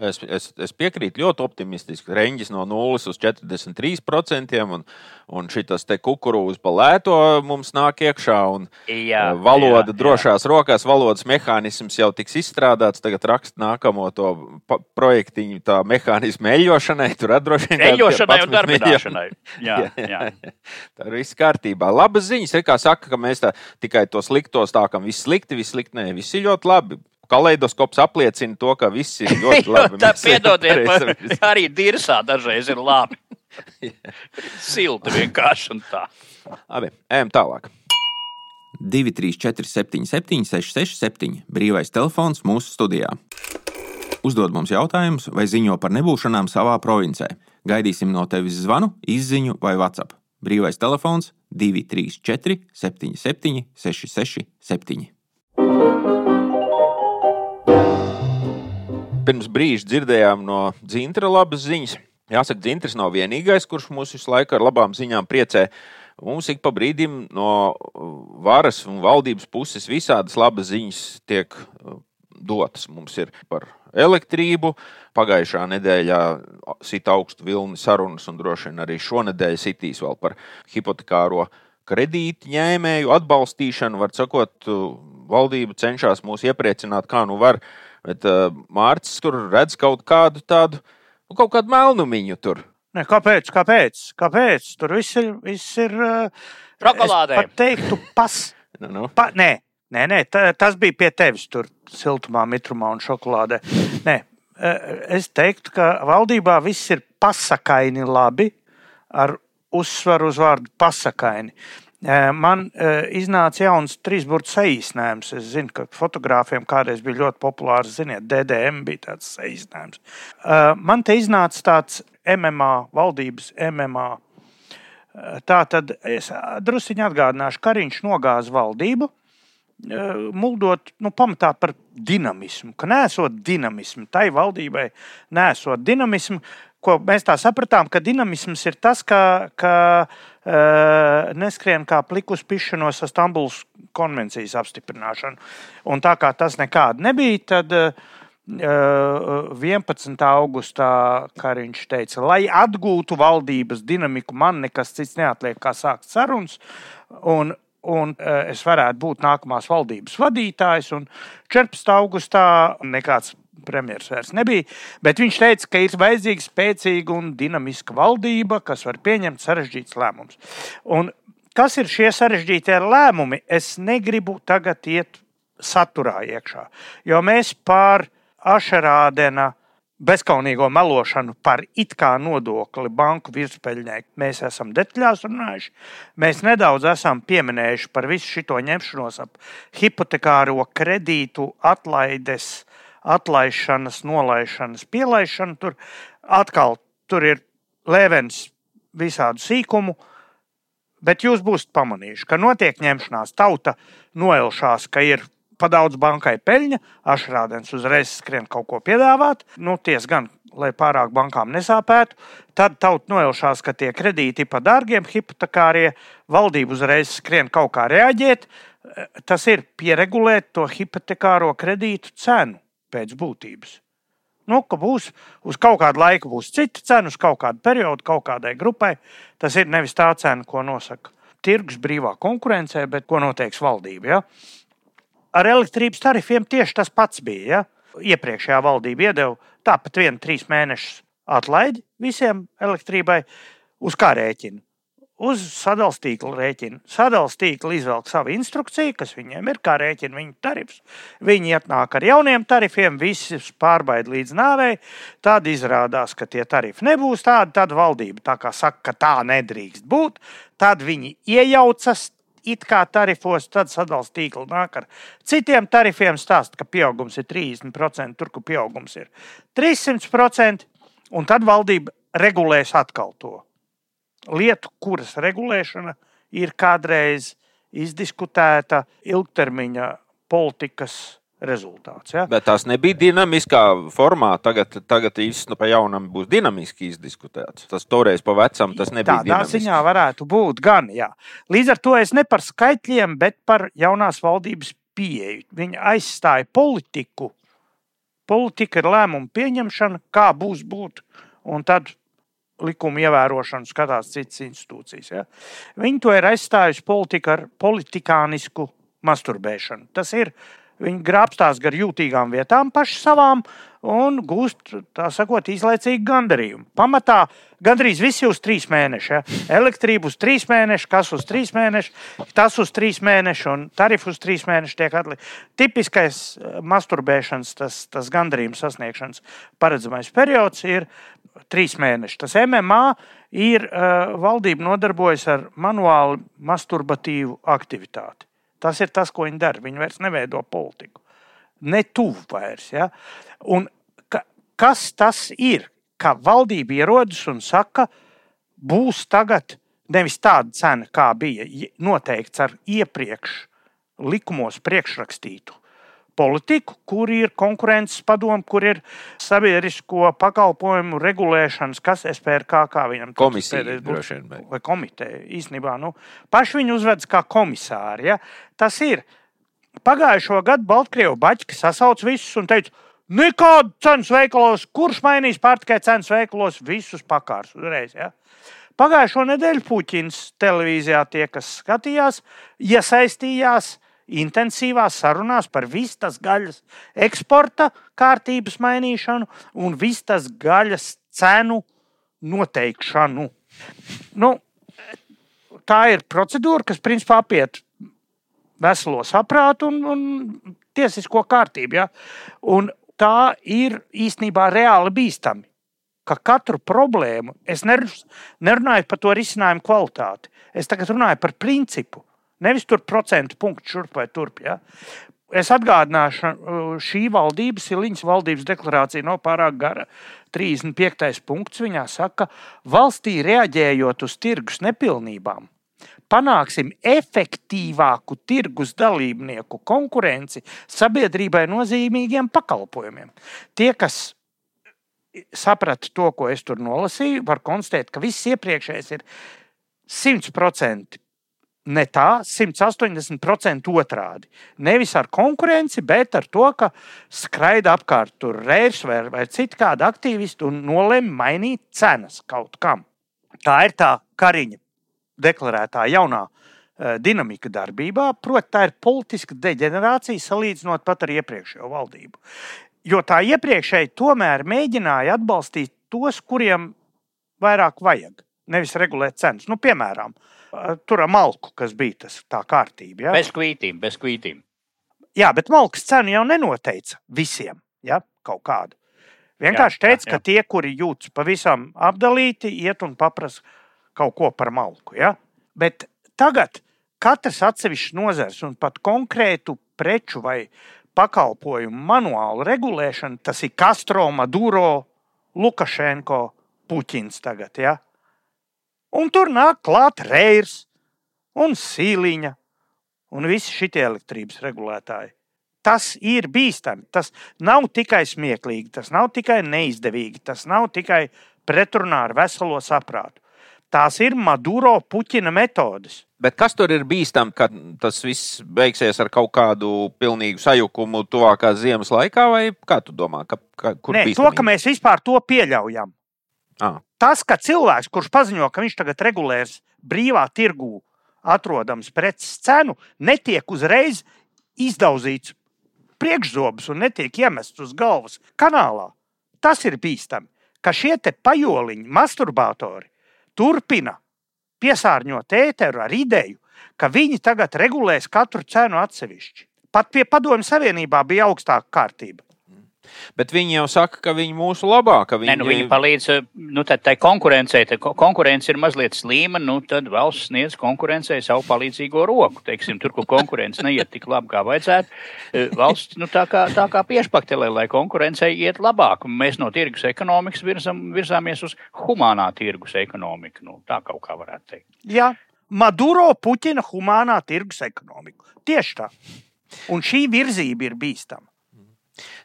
Es, es, es piekrītu ļoti optimistiski. Reņģis no 0 uz 43%, un, un šis te kukurūzs pa lēto mums nāk iekšā. Un, jā, eh, valoda jā, drošās jā. rokās, valodas mehānisms jau tiks izstrādāts. Tagad raksta nākamo to projektiņu, tā mehānismu eļošanai, tur atdrošināšanai. Eļošanai un darbināšanai. Jā, jā, jā. tā ir viss kārtībā. Labas ziņas, ir kā saka, ka mēs tā, tikai to slikto stākam. Viss slikti, viss slikti. Nē, viss ir ļoti labi kaleidoskops apliecina to, ka viss ir ļoti labi. Tā piedodiet, man arī dirsā dažreiz ir labi. Silti vienkārši un tā. Labi, ejam tālāk. 2, 3, 4, 7, 7, 6, 6, 7. Brīvais telefons mūsu studijā. Uzdod mums jautājumus vai ziņo par nebūšanām savā provincē. Gaidīsim no tevis zvanu, izziņu vai WhatsApp. Brīvais telefons 234 77 66 pirms brīža dzirdējām no Zintra labas ziņas. Jāsaka, Zintrs nav vienīgais, kurš mūs visu laiku ar labām ziņām priecē. Mums ik pa brīdim no varas un valdības puses visādas labas ziņas tiek uh, dotas. Mums ir par elektrību. Pagājušā nedēļā sita augstu vilni sarunas, un droši vien arī šonadēļ sitīs vēl par hipotekāro kredītu ņēmēju atbalstīšanu. Var sakot, uh, valdība cenšas mūs iepriecināt, kā nu var Bet uh, Mārcis tur redz kaut kādu tādu, nu, kaut kādu melnumiņu tur. Ne, kāpēc? Kāpēc? Kāpēc? Tur viss ir. Viss ir Čokolādē. Es teiktu, pas. nu, nu. Pa, nē, nē, nē tā, tas bija pie tevis tur, siltumā, mitrumā un šokolādē. Nē, es teiktu, ka valdībā viss ir pasakaini labi, ar uzsvaru uz vārdu pasakaini. Man iznāca jauns trīsburtu saīsinājums. Es zinu, ka fotogrāfiem kādreiz bija ļoti populārs, ziniet, DDM bija tāds saīsinājums. Man te iznāca tāds MMA, valdības MMA. Tā tad es druskuļi atgādināšu, ka Kariņš nogāza valdību, muldot nu, pamatā par dinamismu, ka nesot dinamismu, tai valdībai nesot dinamismu, ko mēs tā sapratām, ka dinamisms ir tas, ka, ka uh, neskrien kā plikus pišanos ar Stambulas konvencijas apstiprināšanu. Un tā kā tas nekāda nebija, tad uh, 11. augustā Kariņš teica, lai atgūtu valdības dinamiku, man nekas cits neatliek, kā sākt sarunas. Un, un es varētu būt nākamās valdības vadītājs. 14. augustā nekāds premjerministrs vairs nebija. Bet viņš teica, ka ir vajadzīga spēcīga un dinamiska valdība, kas var pieņemt sarežģītus lēmumus. Un kas ir šie sarežģītie lēmumi? Es negribu tagad iet saturā iekšā, jo mēs pār Ašerādena bezskaunīgo melošanu par it kā nodokli banku virspeļņai. Mēs esam detaļās runājuši. Mēs nedaudz esam pieminējuši par visu šo ņemšanos ap hipotekāro kredītu atlaides atlaišanas, nolaišanas, pielaišana. Tur atkal tur ir lēvens visādu sīkumu, bet jūs būsiet pamanījuši, ka notiek ņemšanās, tauta noelšās, ka ir pa daudz bankai peļņa, ašrādens uzreiz skrien kaut ko piedāvāt, nu, ties gan, lai pārāk bankām nesāpētu. Tad tauta noelšās, ka tie kredīti pa dārgiem, hipotekārie, valdība uzreiz skrien kaut kā reaģēt. Tas ir pieregulēt to hipotekāro kredītu cenu pēc būtības. Nu, ka būs uz kaut kādu laiku būs cita cena, uz kaut kādu periodu, kaut kādai grupai. Tas ir nevis tā cena, ko nosaka tirgus brīvā konkurencē, bet ko noteiks valdība. Ja? Ar elektrības tarifiem tieši tas pats bija. Ja? Iepriekšējā valdība iedeva tāpat vienu trīs mēnešus atlaidi visiem elektrībai, uz kā rēķina uz sadalījuma tīkla rēķina. Sadalījuma tīkla izvelk savu instrukciju, kas viņiem ir, kā rēķina viņu tarifus. Viņi ietnāk ar jauniem tarifiem, visus pārbaida līdz nāvei. Tad izrādās, ka tie tarifi nebūs tādi. Tad valdība tā kā saka, ka tā nedrīkst būt. Tad viņi iejaucas. It kā tarifos, tad sadalījuma tīkla nāk ar citiem tarifiem, stāsta, ka pieaugums ir 30%, tur, kur pieaugums ir 300%, un tad valdība regulēs atkal to lietu, kuras regulēšana ir kādreiz izdiskutēta ilgtermiņa politikas rezultāts. Ja? Bet tās nebija dinamiskā formā. Tagad, tagad īstenībā nu, pa jaunam būs dinamiski izdiskutēts. Tas toreiz pa vecam tas nebija. Tādā dinamiski. ziņā varētu būt gan. Jā. Līdz ar to es ne par skaitļiem, bet par jaunās valdības pieeju. Viņa aizstāja politiku. Politika ir lēmumu pieņemšana, kā būs būt. Un tad likuma ievērošanu skatās citas institūcijas. Ja? Viņi to ir aizstājusi politika ar politikānisku masturbēšanu. Tas ir Viņi grābstās gar jūtīgām vietām paši savām un gūst, tā sakot, izlaicīgu gandarījumu. Pamatā gandrīz visi uz trīs mēnešus. Ja? Elektrība uz trīs mēnešus, kas uz trīs mēnešus, tas uz trīs mēnešus un tarifu uz trīs mēnešus tiek atlikts. Tipiskais eh, masturbēšanas, tas, tas gandarījuma sasniegšanas paredzamais periods ir trīs mēneši. Tas MMA ir uh, valdība nodarbojas ar manuāli masturbatīvu aktivitāti. Tas ir tas, ko viņi dara. Viņi vairs neveido politiku. Ne tuvu vairs. Ja? Un ka, kas tas ir? Ka valdība ierodas un saka, būs tagad nevis tāda cena, kā bija noteikts ar iepriekš likumos priekšrakstītu politiku, kur ir konkurences padomu, kur ir sabiedrisko pakalpojumu regulēšanas, kas SPRK kā viņam komisija būs, vai komiteja īstenībā. Nu, paši viņi uzvedas kā komisāri. Ja? Tas ir. Pagājušo gadu Baltkrievu baķi sasauc visus un teica, nekādu cenu veikalos, kurš mainīs pārtikai cenas veikalos, visus pakārs uzreiz. Ja? Pagājušo nedēļu Puķins televīzijā tie, kas skatījās, iesaistījās intensīvās sarunās par vistas gaļas eksporta kārtības mainīšanu un vistas gaļas cenu noteikšanu. Nu, tā ir procedūra, kas principā apiet veselo saprātu un, un tiesisko kārtību. Ja? Un tā ir īstenībā reāli bīstami. Ka katru problēmu es nerunāju par to risinājumu kvalitāti. Es tagad runāju par principu. Nevis tur procentu punktu šurp vai turp. Ja? Es atgādināšu, šī valdības, Iliņas valdības deklarācija nav pārāk gara. 35. punkts viņā saka, valstī reaģējot uz tirgus nepilnībām, panāksim efektīvāku tirgus dalībnieku konkurenci sabiedrībai nozīmīgiem pakalpojumiem. Tie, kas saprata to, ko es tur nolasīju, var konstatēt, ka viss iepriekšējais ir 100% ne tā, 180% otrādi. Nevis ar konkurenci, bet ar to, ka skraida apkārt tur rērs vai, vai citi kādi aktīvisti un nolēma mainīt cenas kaut kam. Tā ir tā kariņa deklarētā jaunā uh, dinamika darbībā, proti, tā ir politiska deģenerācija salīdzinot pat ar iepriekšējo valdību. Jo tā iepriekšēji tomēr mēģināja atbalstīt tos, kuriem vairāk vajag, nevis regulēt cenas. Nu, piemēram, uh, tur ar malku, kas bija tas tā kārtība. Ja? Bez kvītīm, bez kvītīm. Jā, bet malkas cenu jau nenoteica visiem ja? kaut kādu. Vienkārši teica, jā, jā. ka tie, kuri jūtas pavisam apdalīti, iet un paprasa kaut ko par malku. Ja? Bet tagad katrs atsevišķs nozars un pat konkrētu preču vai pakalpojumu manuālu regulēšana, tas ir Castro, Maduro, Lukašenko, Puķins tagad. Ja? Un tur nāk klāt reirs un sīliņa un visi šie elektrības regulētāji. Tas ir bīstami. Tas nav tikai smieklīgi, tas nav tikai neizdevīgi, tas nav tikai pretrunā ar veselo saprātu. Tās ir Maduro puķina metodes. Bet kas tur ir bīstami, ka tas viss beigsies ar kaut kādu pilnīgu sajukumu tuvākā ziemas laikā, vai kā tu domā? Ka, ka, Nē, bīstamība? to, ka mēs vispār to pieļaujam. Ah. Tas, ka cilvēks, kurš paziņo, ka viņš tagad regulēs brīvā tirgū atrodams preces cenu, netiek uzreiz izdauzīts priekšzobs un netiek iemests uz galvas kanālā. Tas ir bīstami, ka šie pajoliņi, masturbātori, turpina piesārņot ēteru ar ideju, ka viņi tagad regulēs katru cenu atsevišķi. Pat pie Padomju Savienībā bija augstāka kārtība. Bet viņi jau saka, ka viņi mūsu labā, ka viņi, ne, nu, viņi palīdz, nu, tad tai konkurencei, tā konkurence ir mazliet slīma, nu, tad valsts sniedz konkurencei savu palīdzīgo roku. Teiksim, tur, kur konkurence neiet tik labi, kā vajadzētu, eh, valsts, nu, tā kā, tā kā piešpaktelē, lai konkurencei iet labāk. Mēs no tirgus ekonomikas virzam, virzāmies uz humānā tirgus ekonomiku. Nu, tā kaut kā varētu teikt. Jā, Maduro Puķina humānā tirgus ekonomiku. Tieši tā. Un šī virzība ir bīstama.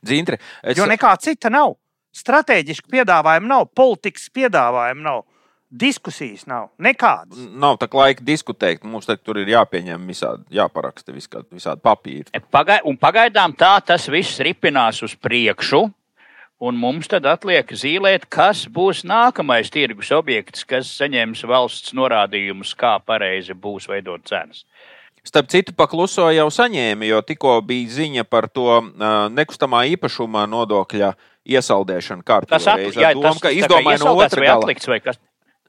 Dzintri, es... Jo nekā cita nav. Strateģiski piedāvājumi nav, politikas piedāvājumi nav, diskusijas nav. Nekādas. Nav tā laika diskutēt. Mums tur ir jāpieņem visādi, jāparaksta visādi, visādi papīri. Pagai, un pagaidām tā tas viss ripinās uz priekšu. Un mums tad atliek zīmēt, kas būs nākamais tirgus objekts, kas saņems valsts norādījumus, kā pareizi būs veidot cenas. Starp citu, pakluso jau saņēma, jo tikko bija ziņa par to nekustamā īpašuma nodokļa iesaldēšanu kārtībā. Tas jā, tas, ka izdomāja no otras puses, atlikts vai kas.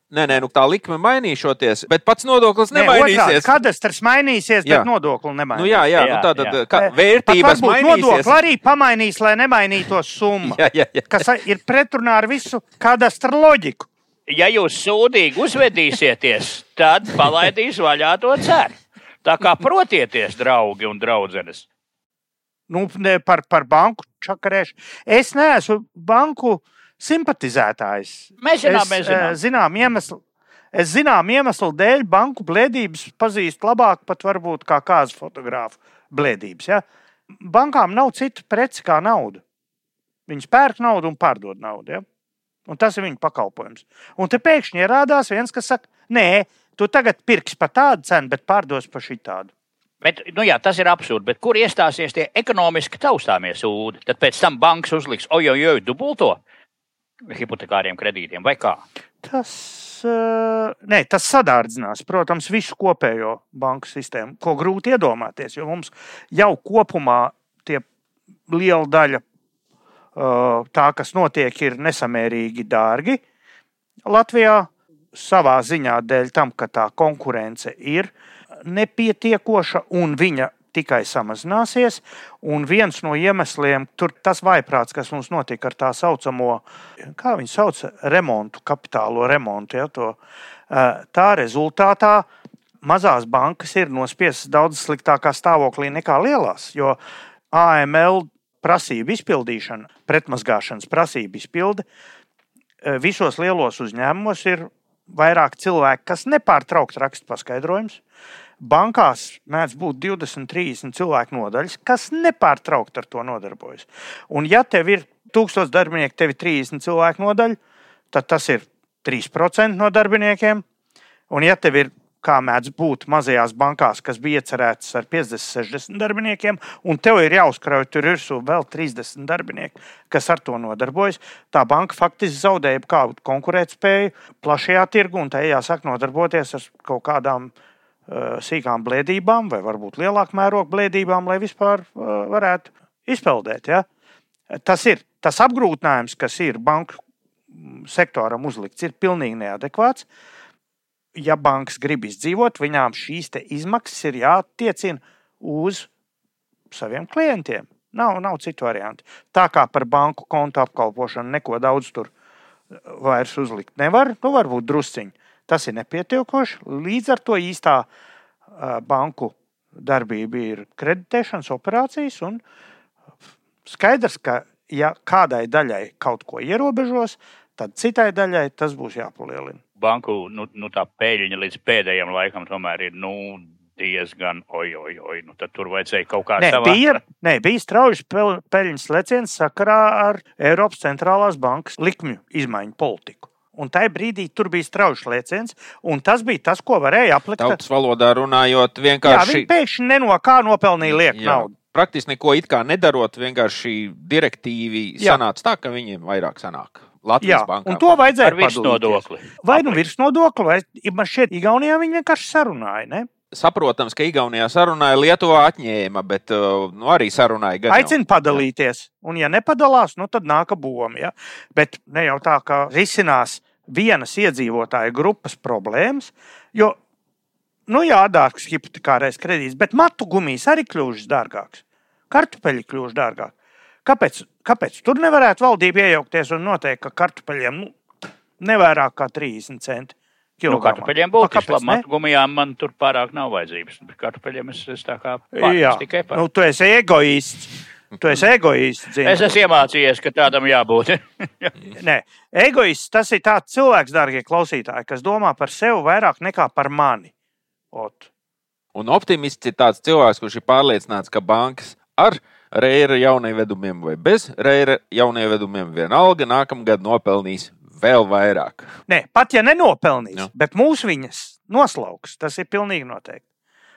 Nē, nē, nu tā likme mainīšoties, bet pats nodoklis nemainīsies. Nē, kadastrs mainīsies, bet jā. nodokli nemainīsies. Nu, jā, jā, jā, nu tā tad kā, vērtības mainīsies. Nodokli arī pamainīs, lai nemainītos summa, jā, jā, jā. kas ir pretrunā ar visu kadastra loģiku. Ja jūs sūdīgi uzvedīsieties, tad palaidīs vaļā to ceru. Tā kā protieties, draugi un draudzenes. Nu, ne, par, par banku čakarēšanu. Es neesmu banku simpatizētājs. Mēs zinām, mēs zinām. Es, zinām iemeslu, es zinām iemeslu dēļ banku blēdības pazīstu labāk pat varbūt kā kāzu fotogrāfu blēdības. Ja? Bankām nav citu preci kā nauda. Viņas pērk naudu un pārdod naudu. Ja? Un tas ir viņu pakalpojums. Un te pēkšņi ierādās viens, kas saka, nē, tu tagad pirksi par tādu cenu, bet pārdos par šī tādu. Bet, nu jā, tas ir absurdi. Bet kur iestāsies tie ekonomiski taustāmie sūdi? Tad pēc tam bankas uzliks, oi, dubulto hipotekāriem kredītiem vai kā? Tas, uh, ne, tas sadārdzinās, protams, visu kopējo banku sistēmu, ko grūti iedomāties. Jo mums jau kopumā tie liela daļa uh, tā, kas notiek, ir nesamērīgi dārgi Latvijā savā ziņā dēļ tam, ka tā konkurence ir nepietiekoša un viņa tikai samazināsies. Un viens no iemesliem, tur tas vaiprāts, kas mums notika ar tā saucamo, kā viņi sauc, remontu, kapitālo remontu, ja, to, tā rezultātā mazās bankas ir nospiestas daudz sliktākā stāvoklī nekā lielās. Jo AML prasību izpildīšana, pretmazgāšanas prasību izpilde visos lielos uzņēmumos ir vairāk cilvēki, kas nepārtraukti raksta paskaidrojumus. Bankās mēdz būt 20, 30 cilvēku nodaļas, kas nepārtraukti ar to nodarbojas. Un, ja tev ir 1000 darbinieku, tev ir 30 cilvēku nodaļa, tad tas ir 3% no darbiniekiem. Un, ja tev ir kā mēdz būt mazajās bankās, kas bija iecerētas ar 50, 60 darbiniekiem, un tev ir jāuzkrauj tur virsū vēl 30 darbinieki, kas ar to nodarbojas. Tā banka faktiski zaudēja kādu konkurētspēju plašajā tirgu, un tai jāsāk nodarboties ar kaut kādām uh, sīkām blēdībām, vai varbūt lielāku mērogu blēdībām, lai vispār uh, varētu izpeldēt. Ja? Tas ir tas apgrūtinājums, kas ir banku sektoram uzlikts, ir pilnīgi neadekvāts. Uh, ja bankas grib izdzīvot, viņām šīs izmaksas ir jātiecina uz saviem klientiem. Nav, nav citu variantu. Tā kā par banku kontu apkalpošanu neko daudz tur eh, vairs uzlikt nevar, nu varbūt drusciņi. Tas ir nepietiekoši. Līdz ar to īstā uh, banku darbība ir kreditēšanas operācijas. Skaidrs, ka ja kādai daļai kaut ko ierobežos, tad citai daļai tas būs jāpalielina banku nu, nu, peļņa līdz pēdējiem laikam tomēr ir nu, diezgan oi, oi. Nu, tad tur vajadzēja kaut kā tādu bija. Nē, bija strauji peļņas leciens sakarā ar Eiropas centrālās bankas likmju izmaiņu politiku. Un tajā brīdī tur bija strauji lēciens, un tas bija tas, ko varēja aplikt. Tautas valodā runājot, vienkārši. Jā, viņi pēkšņi neno kā nopelnīja lieku naudu. Praktiski neko it kā nedarot, vienkārši direktīvi Jā. sanāca tā, ka viņiem vairāk sanāk. Latvijas Jā, bankā. Un to vajadzēja ar virsnodokli. Vai nu virsnodokli, vai man šķiet, Igaunijā viņi vienkārši sarunāja. Ne? Saprotams, ka Igaunijā sarunāja, Lietuvā atņēma, bet uh, nu, arī sarunāja. Aicina padalīties, un ja nepadalās, nu, tad nāka boma. Ja? Bet ne jau tā, ka risinās vienas iedzīvotāja grupas problēmas, jo, nu jā, dārgs hipotekārais kredīts, bet matu gumijas arī kļūst dārgāks. Kartupeļi kļūst dārgāk. Kāpēc, kāpēc tur nevarētu valdība iejaukties un noteikt, ka kartupeļiem nu, nevairāk kā 30 centi? Nu, kartupeļiem būtu labi. Matu gumijām man tur pārāk nav vajadzības. Kartupeļiem es, es tā kā pārāk tikai par. Nu, tu esi egoists. Tu esi egoists. Zini. Es esmu iemācījies, ka tādam jābūt. Nē, egoists tas ir tāds cilvēks, dārgie klausītāji, kas domā par sevi vairāk nekā par mani. Ot. Un optimists ir tāds cilvēks, kurš ir pārliecināts, ka bankas ar reira jaunievedumiem vai bez reira jaunievedumiem, vienalga nākamgad nopelnīs vēl vairāk. Nē, pat ja nenopelnīs, Jā. bet mūsu viņas noslauks, tas ir pilnīgi noteikti.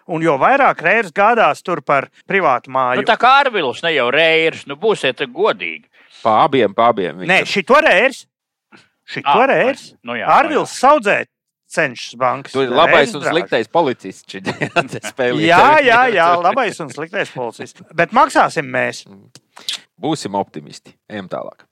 Un jo vairāk reizes gādās tur par privātu māju, Nu, tā kā Arvils, ne jau Reirs, nu būsiet godīgi. Pa abiem, pa abiem. Nē, šito reizi. Šito Ah, reizi. nu jā, Arvils saudzē cenšas bankas. Tur ir labais un sliktais policists. Jā, jā, jā, labais un sliktais policists. Bet maksāsim mēs. Būsim optimisti. Ejam tālāk.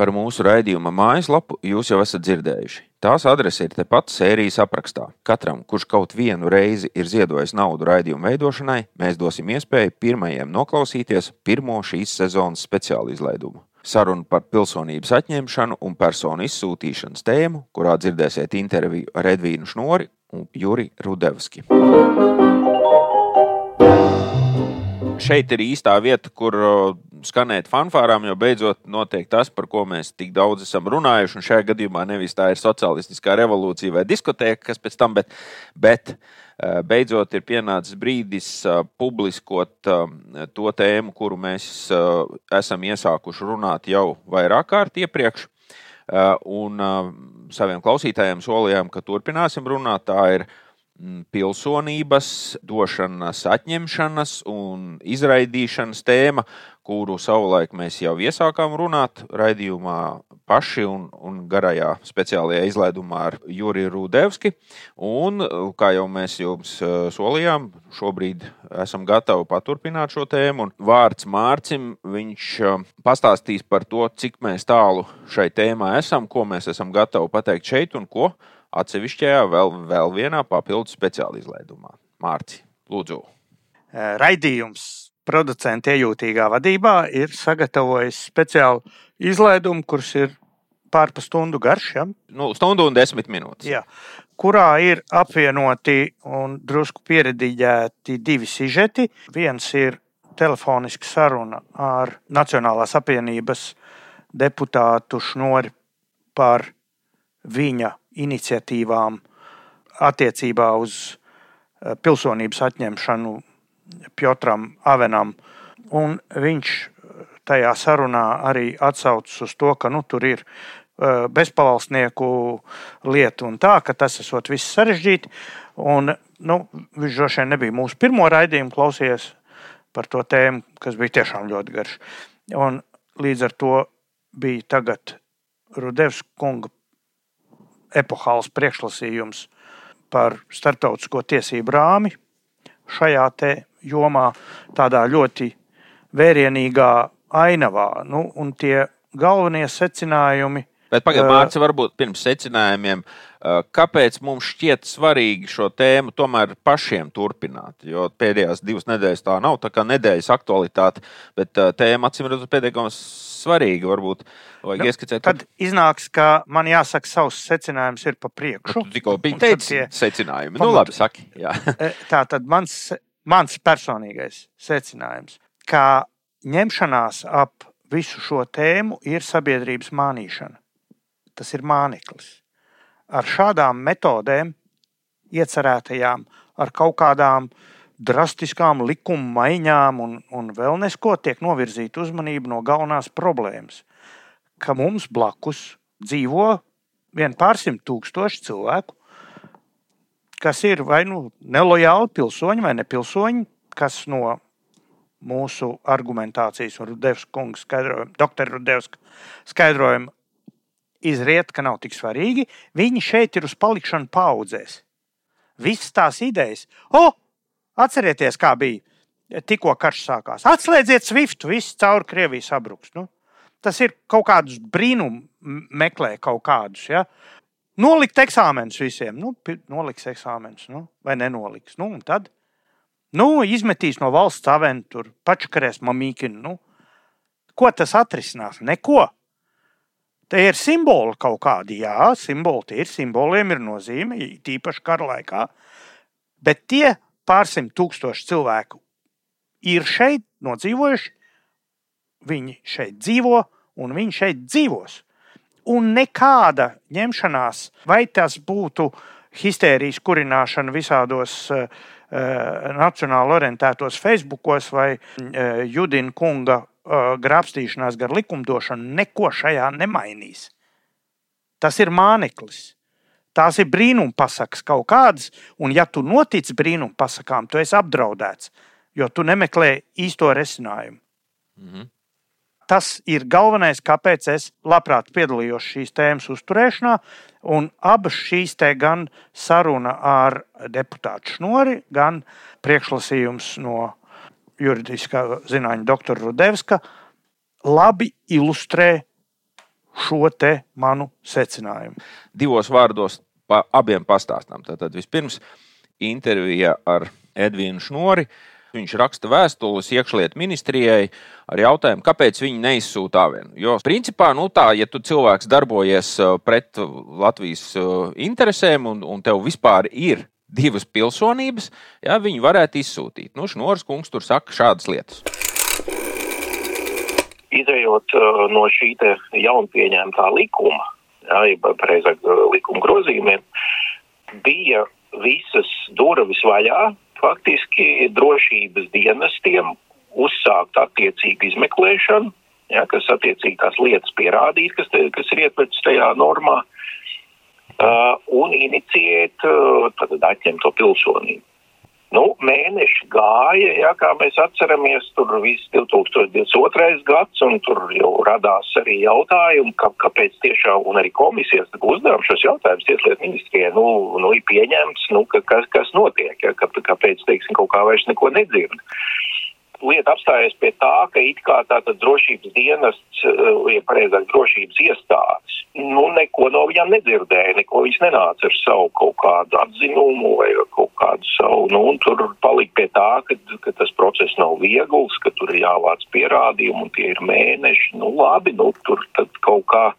Par mūsu raidījuma mājaslapu jūs jau esat dzirdējuši. Tās adrese ir tepat sērijas aprakstā. Katram, kurš kaut vienu reizi ir ziedojis naudu raidījuma veidošanai, mēs dosim iespēju pirmajiem noklausīties pirmo šīs sezonas speciālu izlaidumu. Sarunu par pilsonības atņemšanu un personu izsūtīšanas tēmu, kurā dzirdēsiet interviju ar Edvīnu Šnori un Juri Rudevski. šeit ir īstā vieta, kur skanēt fanfārām, jo beidzot notiek tas, par ko mēs tik daudz esam runājuši. Un šajā gadījumā nevis tā ir sociālistiskā revolūcija vai diskoteka, kas pēc tam, bet, bet uh, beidzot ir pienācis brīdis uh, publiskot uh, to tēmu, kuru mēs esam iesākuši runāt jau vairāk kārt iepriekš. Un saviem klausītājiem solījām, ka turpināsim runāt. Tā ir mm, pilsonības došanas, atņemšanas un izraidīšanas tēma, kuru savulaik mēs jau iesākām runāt raidījumā paši un, un garajā speciālajā izlaidumā ar Juriju Rudevski. Un, kā jau mēs jums eh, solījām, šobrīd esam gatavi paturpināt šo tēmu. Un vārds Mārcim, viņš eh, pastāstīs par to, cik mēs tālu šai tēmā esam, ko mēs esam gatavi pateikt šeit un ko atsevišķajā vēl, vēl vienā papildus speciāla izlaidumā. Mārci, lūdzu. Eh, Raidījums producenta iejūtīgā vadībā ir sagatavojis speciālu izlaidumu, kurš ir pārpa stundu garš. Ja? Nu, stundu un desmit minūtes. Jā, kurā ir apvienoti un drusku pieredīģēti divi sižeti. Viens ir telefoniska saruna ar Nacionālās apvienības deputātu Šnori par viņa iniciatīvām attiecībā uz eh, pilsonības atņemšanu Piotram Avenam. Un viņš tajā sarunā arī atsaucas uz to, ka nu, tur ir eh, bezpavalsnieku lieta un tā, ka tas esot viss sarežģīti. Un, nu, viņš droši vien nebija mūsu pirmo raidījumu klausījies par to tēmu, kas bija tiešām ļoti garš. Un līdz ar to bija tagad Rudevs kunga epohāls priekšlasījums par starptautisko tiesību rāmi šajā jomā, tādā ļoti vērienīgā ainavā. Nu, un tie galvenie secinājumi Bet pagaidiet, Ā. Mārcis, varbūt pirms secinājumiem, kāpēc mums šķiet svarīgi šo tēmu tomēr pašiem turpināt? Jo pēdējās divas nedēļas tā nav, tā kā nedēļas aktualitāte, bet tēma acīm redzot pietiekami svarīga. Varbūt vajag Nu, ieskicēt, Tad iznāks, ka man jāsaka, savs secinājums ir pa priekšu. tu tikko biji teicis tie- secinājumi. Nu, pamatu- labi, saki. Jā. E, Tā tad mans, mans personīgais secinājums, ka ņemšanās ap visu šo tēmu ir sabiedrības mānīšana. Tas ir māneklis. Ar šādām metodēm, iecerētajām, ar kaut kādām drastiskām likuma maiņām un, un vēl nesko, tiek novirzīta uzmanība no galvenās problēmas. Ka mums blakus dzīvo vien pārsimt tūkstoši cilvēku, kas ir vai nu nelojāli pilsoņi vai nepilsoņi, kas no mūsu argumentācijas un Rudevska kunga skaidrojuma, doktora Rudevska skaidrojuma izriet, ka nav tik svarīgi. Viņi šeit ir uz palikšanu paudzēs. Visas tās idejas, o, atcerieties, kā bija tikko karš sākās. Atslēdziet Swift, viss caur Krieviju sabruks. Nu, tas ir kaut kādus brīnumus, meklē kaut kādus. Ja? Nolikt eksāmenus visiem. Nu, noliks eksāmenus, nu, vai nenoliks. Nu, tad nu, izmetīs no valsts aventu, pačakarēs mamīkinu. Nu. Ko tas atrisinās? Neko. Te ir simboli kaut kādi, jā, simboli tie ir, simboliem ir nozīme, tīpaši kara laikā. Bet tie pārsimt tūkstoši cilvēku ir šeit nodzīvojuši, viņi šeit dzīvo un viņi šeit dzīvos. Un nekāda ņemšanās, vai tas būtu histērijas kurināšana visādos uh, nacionāli orientētos Facebookos vai uh, Judina kunga uh, grābstīšanās gar likumdošanu neko šajā nemainīs. Tas ir māneklis. Tās ir brīnumpasakas kaut kādas, un ja tu notici brīnumpasakām, tu esi apdraudēts, jo tu nemeklē īsto risinājumu. Mm -hmm. Tas ir galvenais, kāpēc es labprāt piedalījos šīs tēmas uzturēšanā. Un abas šīs te gan saruna ar deputātu Šnori, gan priekšlasījums no juridiskā zinātņa doktora Rudevska labi ilustrē šo te manu secinājumu. Divos vārdos pa abiem pastāstām. Tātad vispirms intervija ar Edvīnu Šnori. Viņš raksta vēstules iekšlietu ministrijai ar jautājumu, kāpēc viņi neizsūta avienu. Jo, principā, nu tā, ja tu cilvēks darbojies uh, pret Latvijas uh, interesēm un, un tev vispār ir divas pilsonības, ja, viņi varētu izsūtīt. Nu, Šnoras kungs tur saka šādas lietas izējot uh, no šī jaunpieņemtā likuma, jā, ja pareizāk uh, likuma grozījumiem, bija visas durvis vaļā faktiski drošības dienestiem uzsākt attiecīgu izmeklēšanu, ja, kas attiecīgi tās lietas pierādīt, kas, te, kas ir ietverts tajā normā, uh, un inicijēt, uh, tad atņemt to pilsonību. Nu, mēneši gāja, ja, kā mēs atceramies, tur viss 2022. gads, un tur jau radās arī jautājumi, ka, kāpēc tiešām, un arī komisijas uzdevums šos jautājumus tieslietu ministrijai, nu, nu, ir pieņemts, nu, ka, kas, kas notiek, ja, ka, kāpēc, teiksim, kaut kā vairs neko nedzird lieta apstājas pie tā, ka it kā tātad drošības dienests, ja eh, pareizāk drošības iestādes, nu neko no viņām nedzirdēja, neko viņas nenāca ar savu kaut kādu atzinumu vai kaut kādu savu, nu un tur palika pie tā, ka, ka tas process nav viegls, ka tur ir jāvāc pierādījumi un tie ir mēneši, nu labi, nu tur tad kaut kā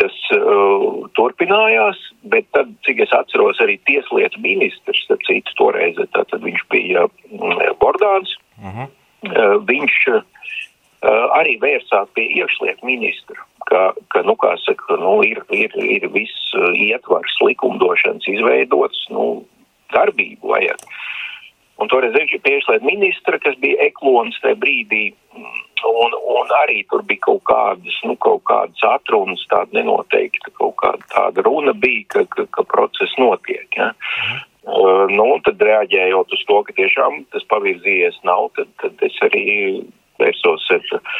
tas uh, turpinājās, bet tad, cik es atceros, arī tieslietu ministrs, citu toreiz, tad, viņš bija uh, Bordāns. Uh -huh. uh, viņš uh, arī vērsās pie iekšlietu ministra, ka, ka nu, kā saka, nu, ir, ir, ir viss uh, ietvars likumdošanas izveidots, nu, darbību vajag. Un toreiz iekšlietu ministra, kas bija eklons tajā brīdī. Un, un arī tur bija kaut kādas, nu, kaut kādas atrunas, tāda nenoteikta, kaut kāda tāda runa bija, ka, ka, ka process notiek. Ja. Uh, nu, un tad reaģējot uz to, ka tiešām tas pavirzījies nav, tad, tad es arī vērsos ar,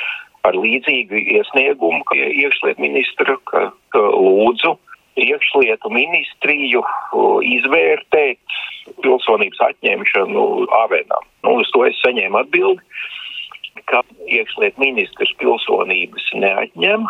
ar līdzīgu iesniegumu, ka iekšliet ministra, ka, ka lūdzu iekšlietu ministriju izvērtēt pilsonības atņemšanu Avenam. Nu, uz to es saņēmu atbildi ka iekšliet ministrs pilsonības neatņem.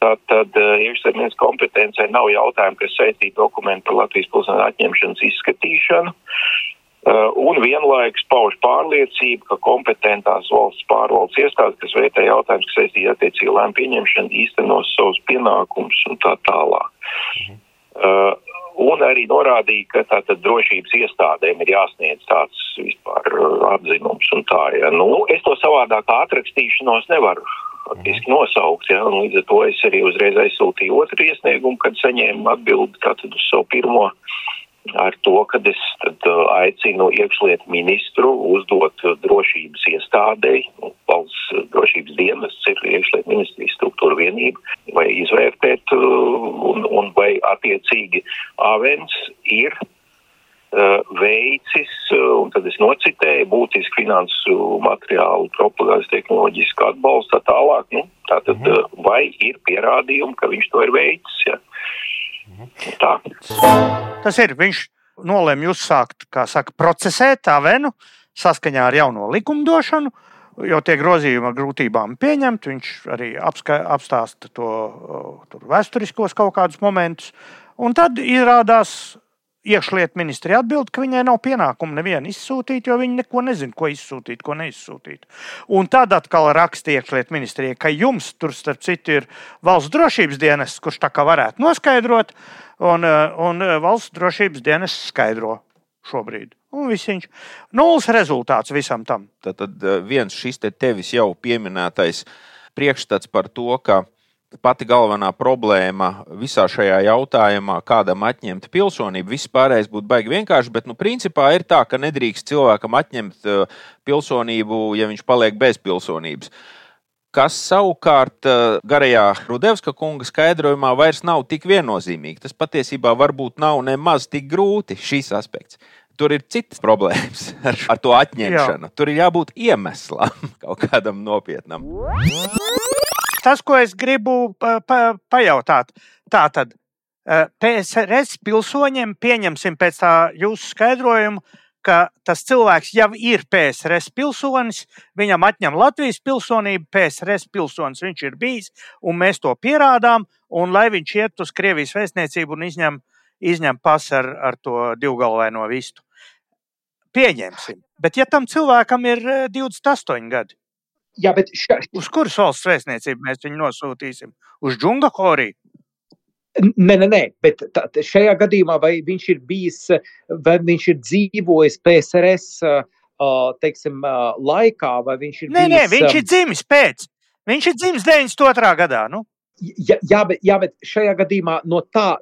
Tātad eh, iekšlietu kompetencē nav jautājumu, kas saistīti dokumentu par Latvijas pilsonības atņemšanas izskatīšanu. Uh, un vienlaikus pauž pārliecību, ka kompetentās valsts pārvaldes iestādes, kas vērtē jautājumus, kas saistīti attiecīgi lēmumu pieņemšanu, īstenos savus pienākumus un tā tālāk. Mhm. Uh, un arī norādīja, ka tātad drošības iestādēm ir jāsniedz tāds vispār uh, atzinums un tā, ja. Nu, es to savādāk atrakstīšanos nevaru faktiski nosaukt, ja, un līdz ar to es arī uzreiz aizsūtīju otru iesniegumu, kad saņēmu atbildi tātad uz savu pirmo ar to, ka es tad, uh, aicinu iekšlietu ministru uzdot drošības iestādei, nu, valsts drošības dienests ir iekšlietu ministrijas struktūra vienība, vai izvērtēt, uh, un, un vai attiecīgi Avens ir uh, veicis, uh, un tad es nocitēju, būtiski finansu materiālu, propagādas tehnoloģisku atbalstu tā tālāk. Nu, tātad, mm -hmm. vai ir pierādījumi, ka viņš to ir veicis? Ja? Tā. Tas ir. Viņš nolēma uzsākt, saka, procesēt tā venu saskaņā ar jauno likumdošanu. Jo tie grozījumi ar grūtībām pieņemt, viņš arī apska, apstāsta to vēsturiskos kaut kādus momentus. Un tad izrādās, iekšlietu ministrija atbild, ka viņai nav pienākumu nevienu izsūtīt, jo viņi neko nezina, ko izsūtīt, ko neizsūtīt. Un tad atkal raksta iekšlietu ministrija, ka jums tur, starp citu, ir valsts drošības dienests, kurš tā kā varētu noskaidrot, un, un valsts drošības dienests skaidro šobrīd. Un viņš ir nulles rezultāts visam tam. Tad, tad viens šis te tevis jau pieminētais priekšstats par to, ka pati galvenā problēma visā šajā jautājumā, kādam atņemt pilsonību. Viss pārējais būtu baigi vienkārši, bet nu, principā ir tā, ka nedrīkst cilvēkam atņemt uh, pilsonību, ja viņš paliek bez pilsonības. Kas savukārt uh, garajā Rudevska kunga skaidrojumā vairs nav tik viennozīmīgi. Tas patiesībā varbūt nav nemaz tik grūti šis aspekts. Tur ir citas problēmas ar, ar to atņemšanu. Jā. Tur ir jābūt iemeslam kaut kādam nopietnam tas, ko es gribu pa, pa, pajautāt, tā tad e, PSRS pilsoņiem pieņemsim pēc tā jūsu skaidrojuma, ka tas cilvēks jau ir PSRS pilsonis, viņam atņem Latvijas pilsonību, PSRS pilsonis viņš ir bijis, un mēs to pierādām, un lai viņš iet uz Krievijas vēstniecību un izņem, izņem pasu ar, ar to divgalvaino vistu. Pieņemsim. Bet, ja tam cilvēkam ir 28 e, gadi, Jā, bet šā... Uz kuras valsts vēstniecību mēs viņu nosūtīsim? Uz Džungahoriju? Nē, nē, nē, bet tā, šajā gadījumā vai viņš ir bijis, vai viņš ir dzīvojis PSRS teiksim, laikā, vai viņš ir nē, bijis. Nē, viņš ir dzimis pēc. Viņš ir dzimis 92. gadā. Nu? Jā, jā, bet, jā, bet šajā gadījumā no tā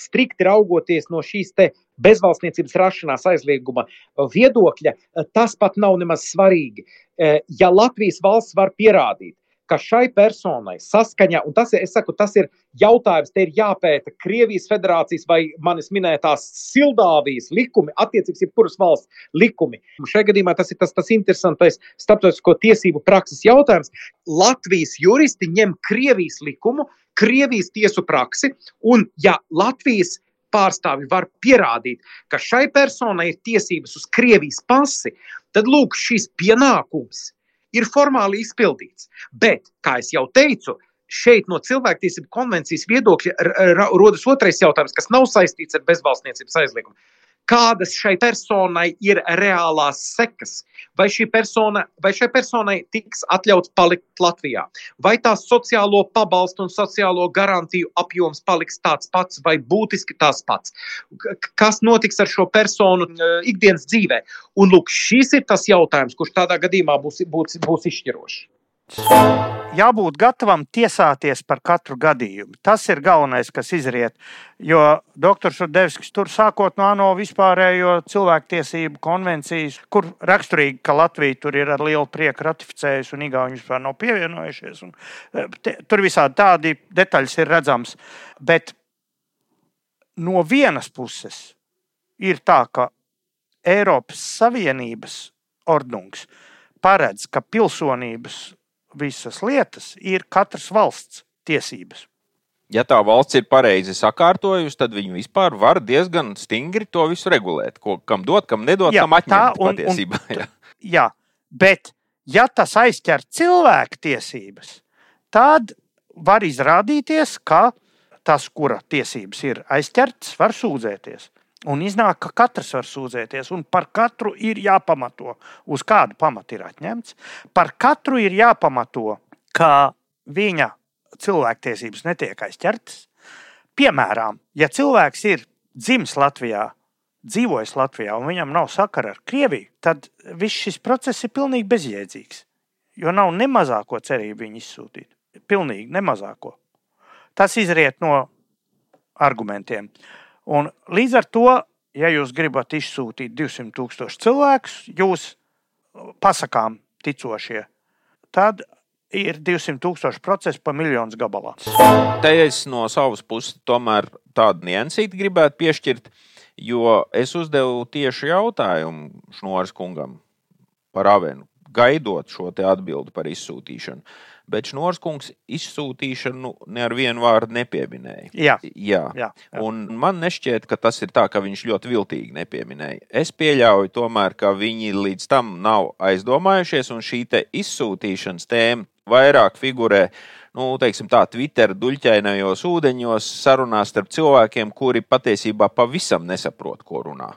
strikti raugoties no šīs bezvalstniecības rašanās aizlieguma viedokļa, tas pat nav nemaz svarīgi. Eh, ja Latvijas valsts var pierādīt, ka šai personai saskaņā, un tas, saku, tas ir jautājums, te ir jāpēta Krievijas federācijas vai manis minētās Sildāvijas likumi, attiecīgs ir kuras valsts likumi. Šajā gadījumā tas ir tas, tas interesantais starptautisko tiesību prakses jautājums. Latvijas juristi ņem Krievijas likumu, Krievijas tiesu praksi, un ja Latvijas pārstāvi var pierādīt, ka šai personai ir tiesības uz Krievijas pasi, tad lūk, šis pienākums ir formāli izpildīts. Bet, kā jau teicu, šeit no cilvēktiesību konvencijas viedokļa rodas otrais jautājums, kas nav saistīts ar bezvalstniecības aizliegumu kādas šai personai ir reālās sekas. Vai, persona, vai šai personai tiks atļauts palikt Latvijā, vai tās sociālo pabalstu un sociālo garantiju apjoms paliks tāds pats vai būtiski tas pats. Kas notiks ar šo personu ikdienas dzīvē? Un lūk, šis ir tas jautājums, kurš tādā gadījumā būs, būs, būs izšķirošs. Jābūt gatavam tiesāties par katru gadījumu. Tas ir galvenais, kas izriet. Jo doktors Udevskis tur sākot no ANO vispārējo cilvēktiesību konvencijas, kur raksturīgi, ka Latvija tur ir ar lielu prieku ratificējusi un Igauni vispār nav pievienojušies. Un, e, te, tur visādi tādi detaļas ir redzams. Bet no vienas puses ir tā, ka Eiropas Savienības ordnungs paredz, ka pilsonības visas lietas ir katras valsts tiesības. Ja tā valsts ir pareizi sakārtojusi, tad viņi vispār var diezgan stingri to visu regulēt. Ko, kam dot, kam nedot, jā, kam atņemt un, patiesībā. Un, jā. jā, bet ja tas aizķer cilvēku tiesības, tad var izrādīties, ka tas, kura tiesības ir aizķertas, var sūdzēties. Un iznāk, ka katrs var sūdzēties, un par katru ir jāpamato, uz kādu pamatu ir atņemts. Par katru ir jāpamato, ka viņa cilvēktiesības netiek aizķertas. Piemēram, ja cilvēks ir dzimis Latvijā, dzīvojis Latvijā un viņam nav sakara ar Krieviju, tad viss šis process ir pilnīgi bezjēdzīgs. Jo nav ne mazāko cerību viņu izsūtīt. Pilnīgi ne mazāko. Tas izriet no argumentiem. Un līdz ar to, ja jūs gribat izsūtīt 200 tūkstošus cilvēkus, jūs pasakām ticošie, tad ir 200 tūkstoši procesu pa miljonus gabalā. Te es no savas puses tomēr tādu niansīti gribētu piešķirt, jo es uzdevu tieši jautājumu Šnoras kungam par avenu, gaidot šo atbildi par izsūtīšanu bet Šnorskungs izsūtīšanu nu, ne ar vienu vārdu nepieminēja. Jā. Jā. Jā, jā. Man nešķiet, ka tas ir tā, ka viņš ļoti viltīgi nepieminēja. Es pieļauju, tomēr, ka viņi līdz tam nav aizdomājušies, un šī izsūtīšanas tēma vairāk figurē nu, teiksim, tā, Twitter duļķainajos ūdeņos, sarunās starp cilvēkiem, kuri patiesībā pavisam nesaprot, ko runā.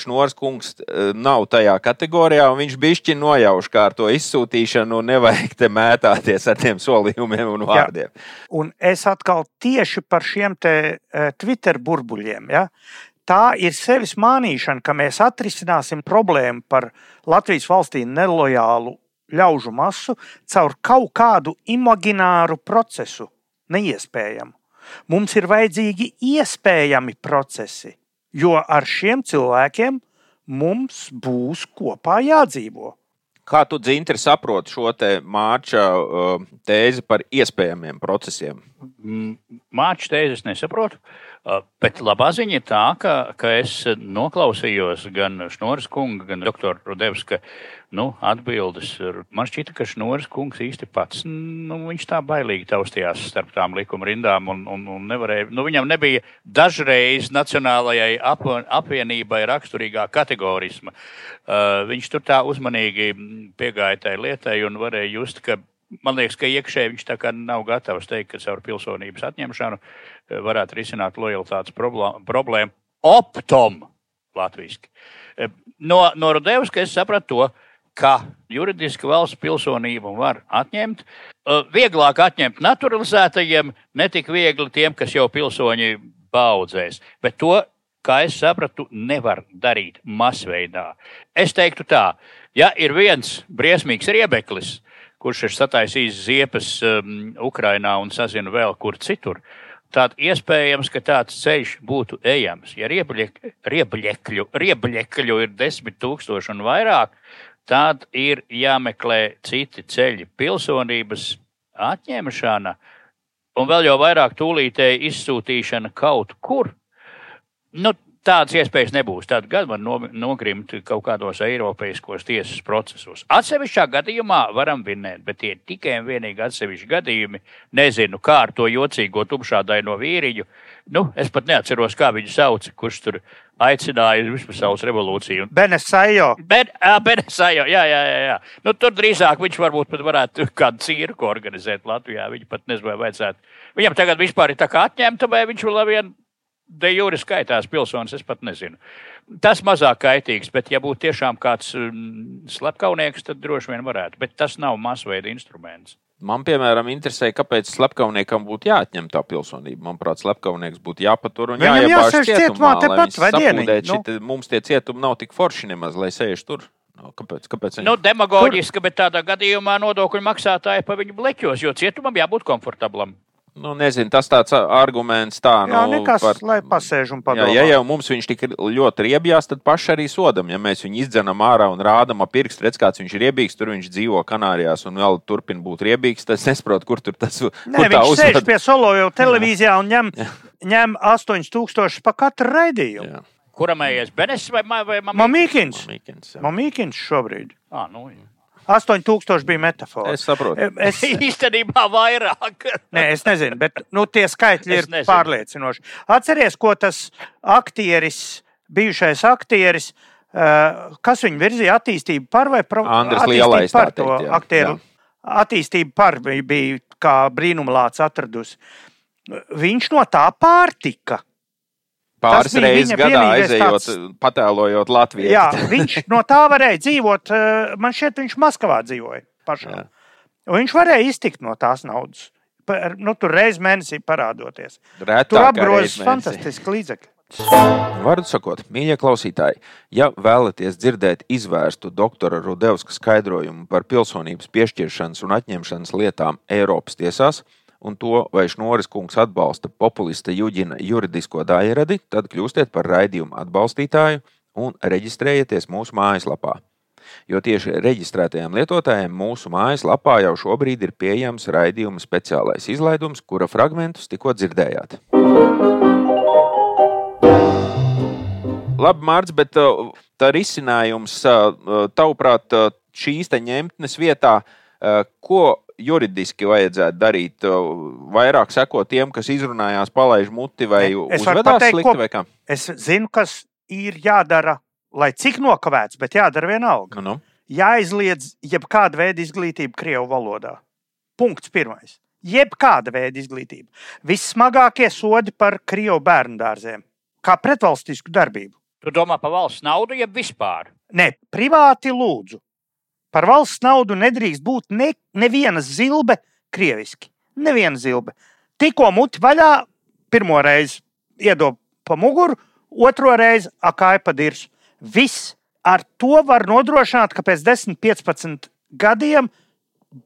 Šnors kungs e, nav tajā kategorijā, un viņš bišķi nojauš kā ar to izsūtīšanu, un nevajag te mētāties ar tiem solījumiem un vārdiem. Jā. Un es atkal tieši par šiem te e, Twitter burbuļiem. Ja? Tā ir sevis mānīšana, ka mēs atrisināsim problēmu par Latvijas valstī nelojālu ļaužu masu caur kaut kādu imagināru procesu neiespējamu. Mums ir vajadzīgi iespējami procesi, jo ar šiem cilvēkiem mums būs kopā jādzīvo. Kā tu, Dzintri, saproti šo te māča uh, tēzi par iespējamiem procesiem? Māča tēzi es nesaprotu. Uh, bet labā ziņa ir tā, ka, ka es noklausījos gan Šnoras kunga, gan doktora Rudevska nu, atbildes. Man šķita, ka Šnoras kungs īsti pats, nu, tā bailīgi taustījās starp tām likuma rindām un, un, un nevarēja, nu, viņam nebija dažreiz Nacionālajai ap, apvienībai raksturīgā kategorisma. Uh, viņš tur tā uzmanīgi piegāja tai lietai un varēja just, ka man liekas, ka iekšēji viņš tā kā nav gatavs teikt, ka caur pilsonības atņemšanu varētu risināt lojalitātes problēmu. Optom latviešu. Eh, no, no Rudevska es sapratu to, ka juridiski valsts pilsonību var atņemt. Eh, vieglāk atņemt naturalizētajiem, ne tik viegli tiem, kas jau pilsoņi baudzēs. Bet to, kā es sapratu, nevar darīt masveidā. Es teiktu tā, ja ir viens briesmīgs riebeklis, kurš ir sataisījis ziepes um, Ukrainā un sazina vēl kur citur, tad iespējams, ka tāds ceļš būtu ejams. Ja riebļekļu, riebļekļu ir desmit tūkstoši un vairāk, tad ir jāmeklē citi ceļi. Pilsonības atņemšana un vēl jau vairāk tūlītēji izsūtīšana kaut kur. Nu, Tādas iespējas nebūs. Tad gan var nogrimt kaut kādos eiropeiskos tiesas procesos. Atsevišķā gadījumā varam vinēt, bet tie ir tikai un vienīgi atsevišķi gadījumi. Nezinu, kā ar to jocīgo tumšādaino vīriņu. Nu, es pat neatceros, kā viņu sauc, kurš tur aicināja uz vispasaules revolūciju. Benesajo. Ben, Benesajo, jā, jā, jā. jā. Nu, tur drīzāk viņš varbūt pat varētu kādu cirku organizēt Latvijā. Viņa pat nezinu, vai vajadzētu. Viņam tagad vispār ir tā kā atņemta, vai viņš vēl vien de jure skaitās pilsonis, es pat nezinu. Tas mazāk kaitīgs, bet, ja būtu tiešām kāds mm, slepkavnieks, tad droši vien varētu. Bet tas nav masveida instruments. Man, piemēram, interesē, kāpēc slepkavniekam būtu jāatņem tā pilsonība. Manuprāt, slepkavnieks būtu jāpatur un jāiebāž cietumā, tepat, dienīgi. Nu? Šit, mums tie cietumi nav tik forši nemaz, lai sēž tur. Nu, kāpēc? kāpēc viņi... nu, demagoģiski, bet tādā gadījumā nodokļu maksātāji pa viņu bleķos, jo cietumam jābūt komfortablam. Nu, nezinu, tas tāds arguments, tā, jā, nu, nekas, par, lai pasēž un padomā. Jā, ja jau mums viņš tik ļoti riebjās, tad paši arī sodam. Ja mēs viņu izdzenam ārā un rādam ap pirkstu, redz, kāds viņš ir riebīgs, tur viņš dzīvo Kanārijās un vēl turpina būt riebīgs, tad es nesaprotu, kur tur tas ir. Nē, viņš uzvad... sēž pie solo jau televīzijā un ņem, ņem 8000 pa katru raidījumu. Jā. Kuram ējies Benes vai, vai Mamīkins? Mamīkins šobrīd. Ah, nu, jā. 8000 bija metāfora. Es saprotu. Es īstenībā vairāk. Nē, es nezinu, bet nu, tie skaitļi ir pārliecinoši. Atcerieties, ko tas aktieris, bijušais aktieris, uh, kas viņu virzīja attīstību par vai pro, attīstību par to teikt, jā. aktieru. Jā. Attīstību par bija kā brīnumlāts atradusi. Viņš no tā pārtika. Pāris reizes gadā aizejot, tāds... patēlojot Latviju. Jā, viņš no tā varēja dzīvot. Eh, man šķiet, viņš Maskavā dzīvoja pašā. Viņš varēja iztikt no tās naudas. Nu, tur reizes mēnesī parādoties. Retāk tur apgrozīs fantastiski līdzekļi. Varu sakot, mīļie klausītāji, ja vēlaties dzirdēt izvērstu doktora Rudevska skaidrojumu par pilsonības piešķiršanas un atņemšanas lietām Eiropas tiesās, un to, vai Šnoris kungs atbalsta populista Juģina juridisko daļradi, tad kļūstiet par raidījumu atbalstītāju un reģistrējieties mūsu mājaslapā. Jo tieši reģistrētajiem lietotājiem mūsu mājaslapā jau šobrīd ir pieejams raidījuma speciālais izlaidums, kura fragmentus tikko dzirdējāt. Labi, Mārcis, bet uh, tā risinājums, uh, tavuprāt, uh, šīs ņemtnes vietā, ko juridiski vajadzētu darīt? Vairāk sekot tiem, kas izrunājās, palaiž muti vai uzvedās pateikt, slikti? Vai kā? es zinu, kas ir jādara, lai cik nokavēts, bet jādara vienalga. Nu, nu. Jāizliedz jebkāda veida izglītība Krievijas valodā. Punkts pirmais. Jebkāda veida izglītība. Vissmagākie sodi par Krievijas bērnu dārziem, kā pretvalstisku darbību. Tu domā par valsts naudu, jeb vispār? Nē, privāti lūdzu. Par valsts naudu nedrīkst būt ne, neviena zilbe krieviski. Neviena zilbe. Tikko muti vaļā, pirmo reizi iedod pa muguru, otro reizi akāja pa dirzu. Viss ar to var nodrošināt, ka pēc 10, 15 gadiem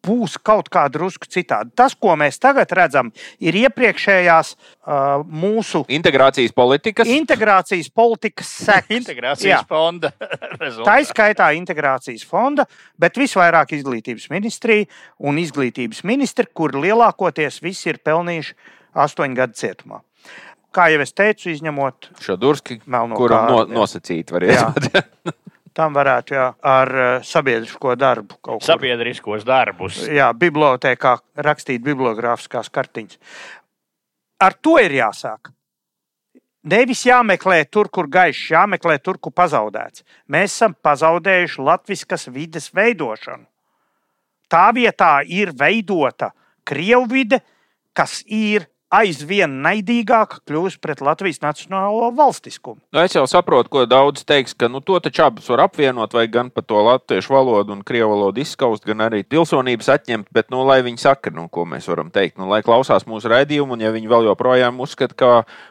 būs kaut kā drusku citādi. Tas, ko mēs tagad redzam, ir iepriekšējās uh, mūsu integrācijas politikas. integrācijas politikas sekas. Integrācijas Jā. fonda Tā rezultāts. izskaitā integrācijas fonda, bet visvairāk izglītības ministrija un izglītības ministri, kur lielākoties visi ir pelnījuši astoņu gadu cietumā. Kā jau es teicu, izņemot Šo durski, Melno kuram no, nosacīt var iesākt. tam varētu jā, ar uh, sabiedrisko darbu kaut ko Sabiedriskos darbus. Jā, bibliotekā rakstīt bibliogrāfiskās kartiņas. Ar to ir jāsāk. Nevis jāmeklē tur, kur gaišs, jāmeklē tur, kur pazaudēts. Mēs esam pazaudējuši latviskas vides veidošanu. Tā vietā ir veidota Krievu vide, kas ir aizvien naidīgāka kļūst pret Latvijas nacionālo valstiskumu. Nu, es jau saprotu, ko daudz teiks, ka nu, to taču abus var apvienot, vai gan pa to latviešu valodu un krievu valodu izskaust, gan arī pilsonības atņemt. Bet, nu, lai viņi saka, nu, ko mēs varam teikt, nu, lai klausās mūsu raidījumu, un ja viņi vēl joprojām uzskata, ka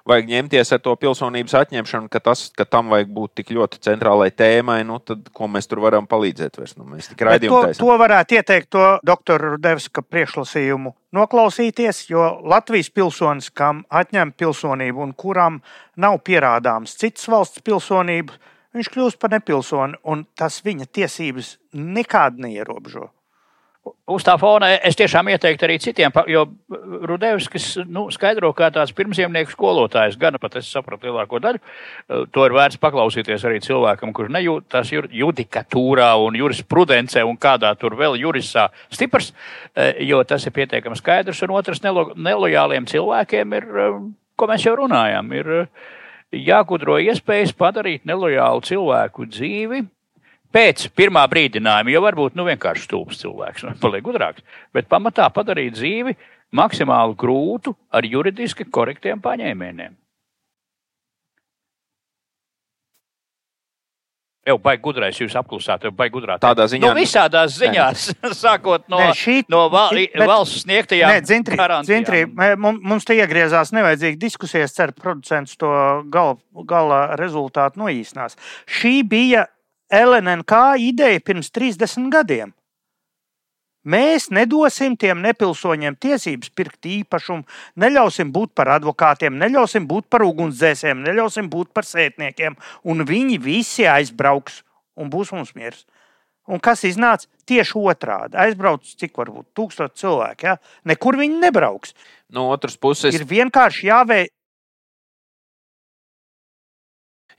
vajag ņemties ar to pilsonības atņemšanu, ka, tas, ka tam vajag būt tik ļoti centrālai tēmai, nu, tad ko mēs tur varam palīdzēt? Vairs? Nu, mēs tik Bet raidījumu To, taisām. to varētu ieteikt to doktoru Devska priekšlasījumu noklausīties, jo Latvijas pilsonis, kam atņem pilsonību un kuram nav pierādāms citas valsts pilsonība, viņš kļūst par nepilsoni, un tas viņa tiesības nekādi neierobežo. Uz tā fona es tiešām ieteiktu arī citiem, jo Rudevskis nu, skaidro, kā tāds pirmsziemnieku skolotājs, gan pat es sapratu lielāko daļu. Eh, To ir vērts paklausīties arī cilvēkam, kurš nejūtas judikatūrā un jurisprudencē un kādā tur vēl jurisā stiprs, eh, jo tas ir pietiekami skaidrs. Un otrs, nelo, nelojāliem cilvēkiem ir, eh, ko mēs jau runājām, ir jāgudro iespējas padarīt nelojālu cilvēku dzīvi pēc pirmā brīdinājuma, jo varbūt nu, vienkārši stulbs cilvēks, nu, paliek gudrāks, bet pamatā padarīt dzīvi maksimāli grūtu ar juridiski korektiem paņēmieniem. Jau baigi gudrais, jūs apklusāt, jau baigi gudrāt. Tādā ziņā- Nu, visādās ziņās, sākot no, Nē, šī- no val, bet- valsts sniegtajām Nē, dzintri, garantijām. dzintri, mums te iegriezās nevajadzīgi diskusijas, ceru, producents to gala, gala rezultātu noīsnās. Šī bija LNK ideja pirms 30 gadiem. Mēs nedosim tiem nepilsoņiem tiesības pirkt īpašumu, neļausim būt par advokātiem, neļausim būt par ugunsdzēsējiem, neļausim būt par sētniekiem, un viņi visi aizbrauks un būs mums miers. Un kas iznāca tieši otrādi? Aizbrauc, cik var būt tūkstoši cilvēku. Ja? Nekur viņi nebrauks. No otras puses, Ir vienkārši jāveic.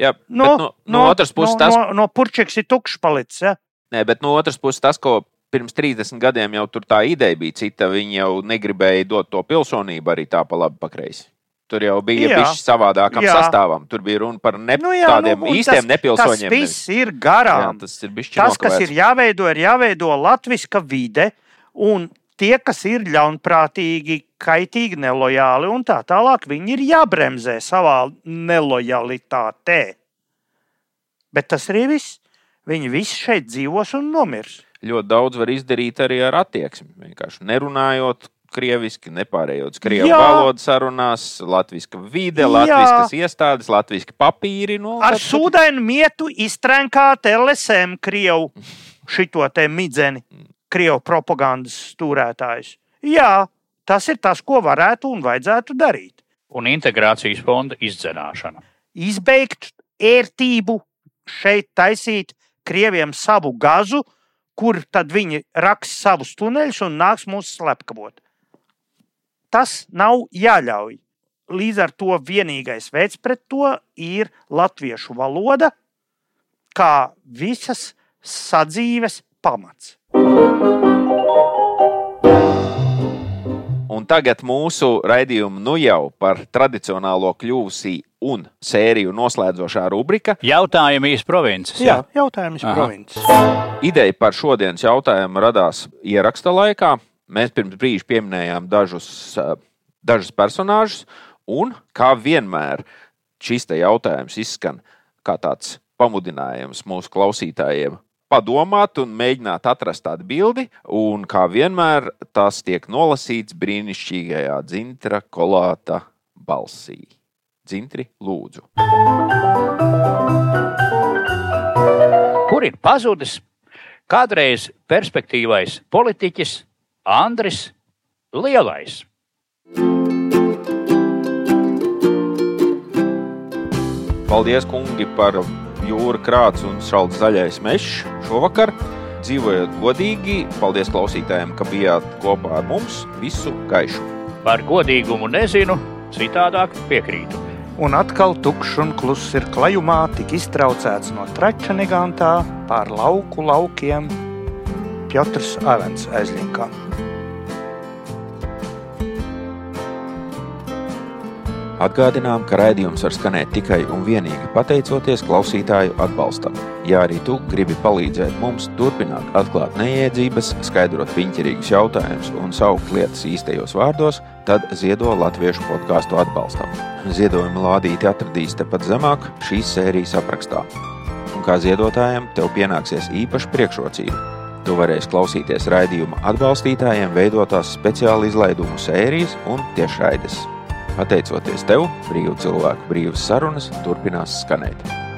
Jā, No, bet no, no otras puses no, tas, no, no purčeks ir tukšs palicis. Ja? Nē, bet no otras puses, tas, ko pirms 30 gadiem jau tur tā ideja bija cita, viņi jau negribēja dot to pilsonību arī tā pa labi pakreisi. Tur jau bija Jā. bijis savādākam Jā. sastāvam. Tur bija runa par ne, Nu, jā, tādiem nu, īstiem tas, nepilsoņiem. Tas viss ir Jā, garām. tas ir Tas, kas ir jāveido, ir jāveido latviska vide, un tie, kas ir ļaunprātīgi, kaitīgi, nelojāli un tā tālāk, viņi ir jābremzē savā nelojalitātē. Bet tas arī viss. Viņi visi šeit dzīvos un nomirs. ļoti daudz var izdarīt arī ar attieksmi. Vienkārši nerunājot krieviski, nepārējot uz krievu valodu sarunās, latviešu vide, latviešu iestādes, latviešu papīri. Nu, Ar tad- sūdainu mietu iztrenkāt LSM Krievu šito te midzeni, Krievu propagandas stūrētājus. Jā, tas ir tas, ko varētu un vajadzētu darīt. Un integrācijas fonda izdzenāšana. Izbeigt ērtību šeit taisīt Krieviem savu gazu, kur tad viņi raks savus tuneļus un nāks mūs slepkavot. Tas nav jāļauj. Līdz ar to vienīgais veids pret to ir latviešu valoda, kā visas sadzīves pamats. Un tagad mūsu raidījuma nu jau par tradicionālo kļūsī un sēriju noslēdzošā rubrika. Jautājumi iz provinces. Jā, jautājums Aha. provinces. Ideja par šodienas jautājumu radās ieraksta laikā. Mēs pirms brīža pieminējām dažus, eh, dažus personāžus, un kā vienmēr šis jautājums izskan kā tāds pamudinājums mūsu klausītājiem. Padomāt un mēģināt atrast tādu bildi, un kā vienmēr tas tiek nolasīts brīnišķīgajā dzintra kolāta balsī. Dzintri, lūdzu. Kur ir pazudis kādreiz perspektīvais politiķis Andris Lielais. Paldies, kungi, par jūra krāts un šalts zaļais mežs šovakar. Dzīvojiet godīgi, paldies klausītājiem, ka bijāt kopā ar mums visu gaišu. Par godīgumu nezinu, citādāk piekrītu. Un atkal tukšs un kluss ir klajumā, tik iztraucēts no trača negantā pār lauku laukiem Piotrs Avens aizlinkām. Atgādinām, ka raidījums var skanēt tikai un vienīgi pateicoties klausītāju atbalstam. Ja arī tu gribi palīdzēt mums turpināt atklāt neiedzības, skaidrot piņķerīgus jautājumus un saukt lietas īstajos vārdos, tad ziedo latviešu podkāstu atbalstam. Ziedojuma lādīti atradīs tepat zemāk šīs sērijas aprakstā. Un kā ziedotājiem tev pienāksies īpaša priekšrocība. Tu varēsi klausīties raidījuma atbalstītājiem veidotās speciāla izlaidumu sērijas un tiešraides. Pateicoties tev, brīvu cilvēku brīvas sarunas turpinās skanēt.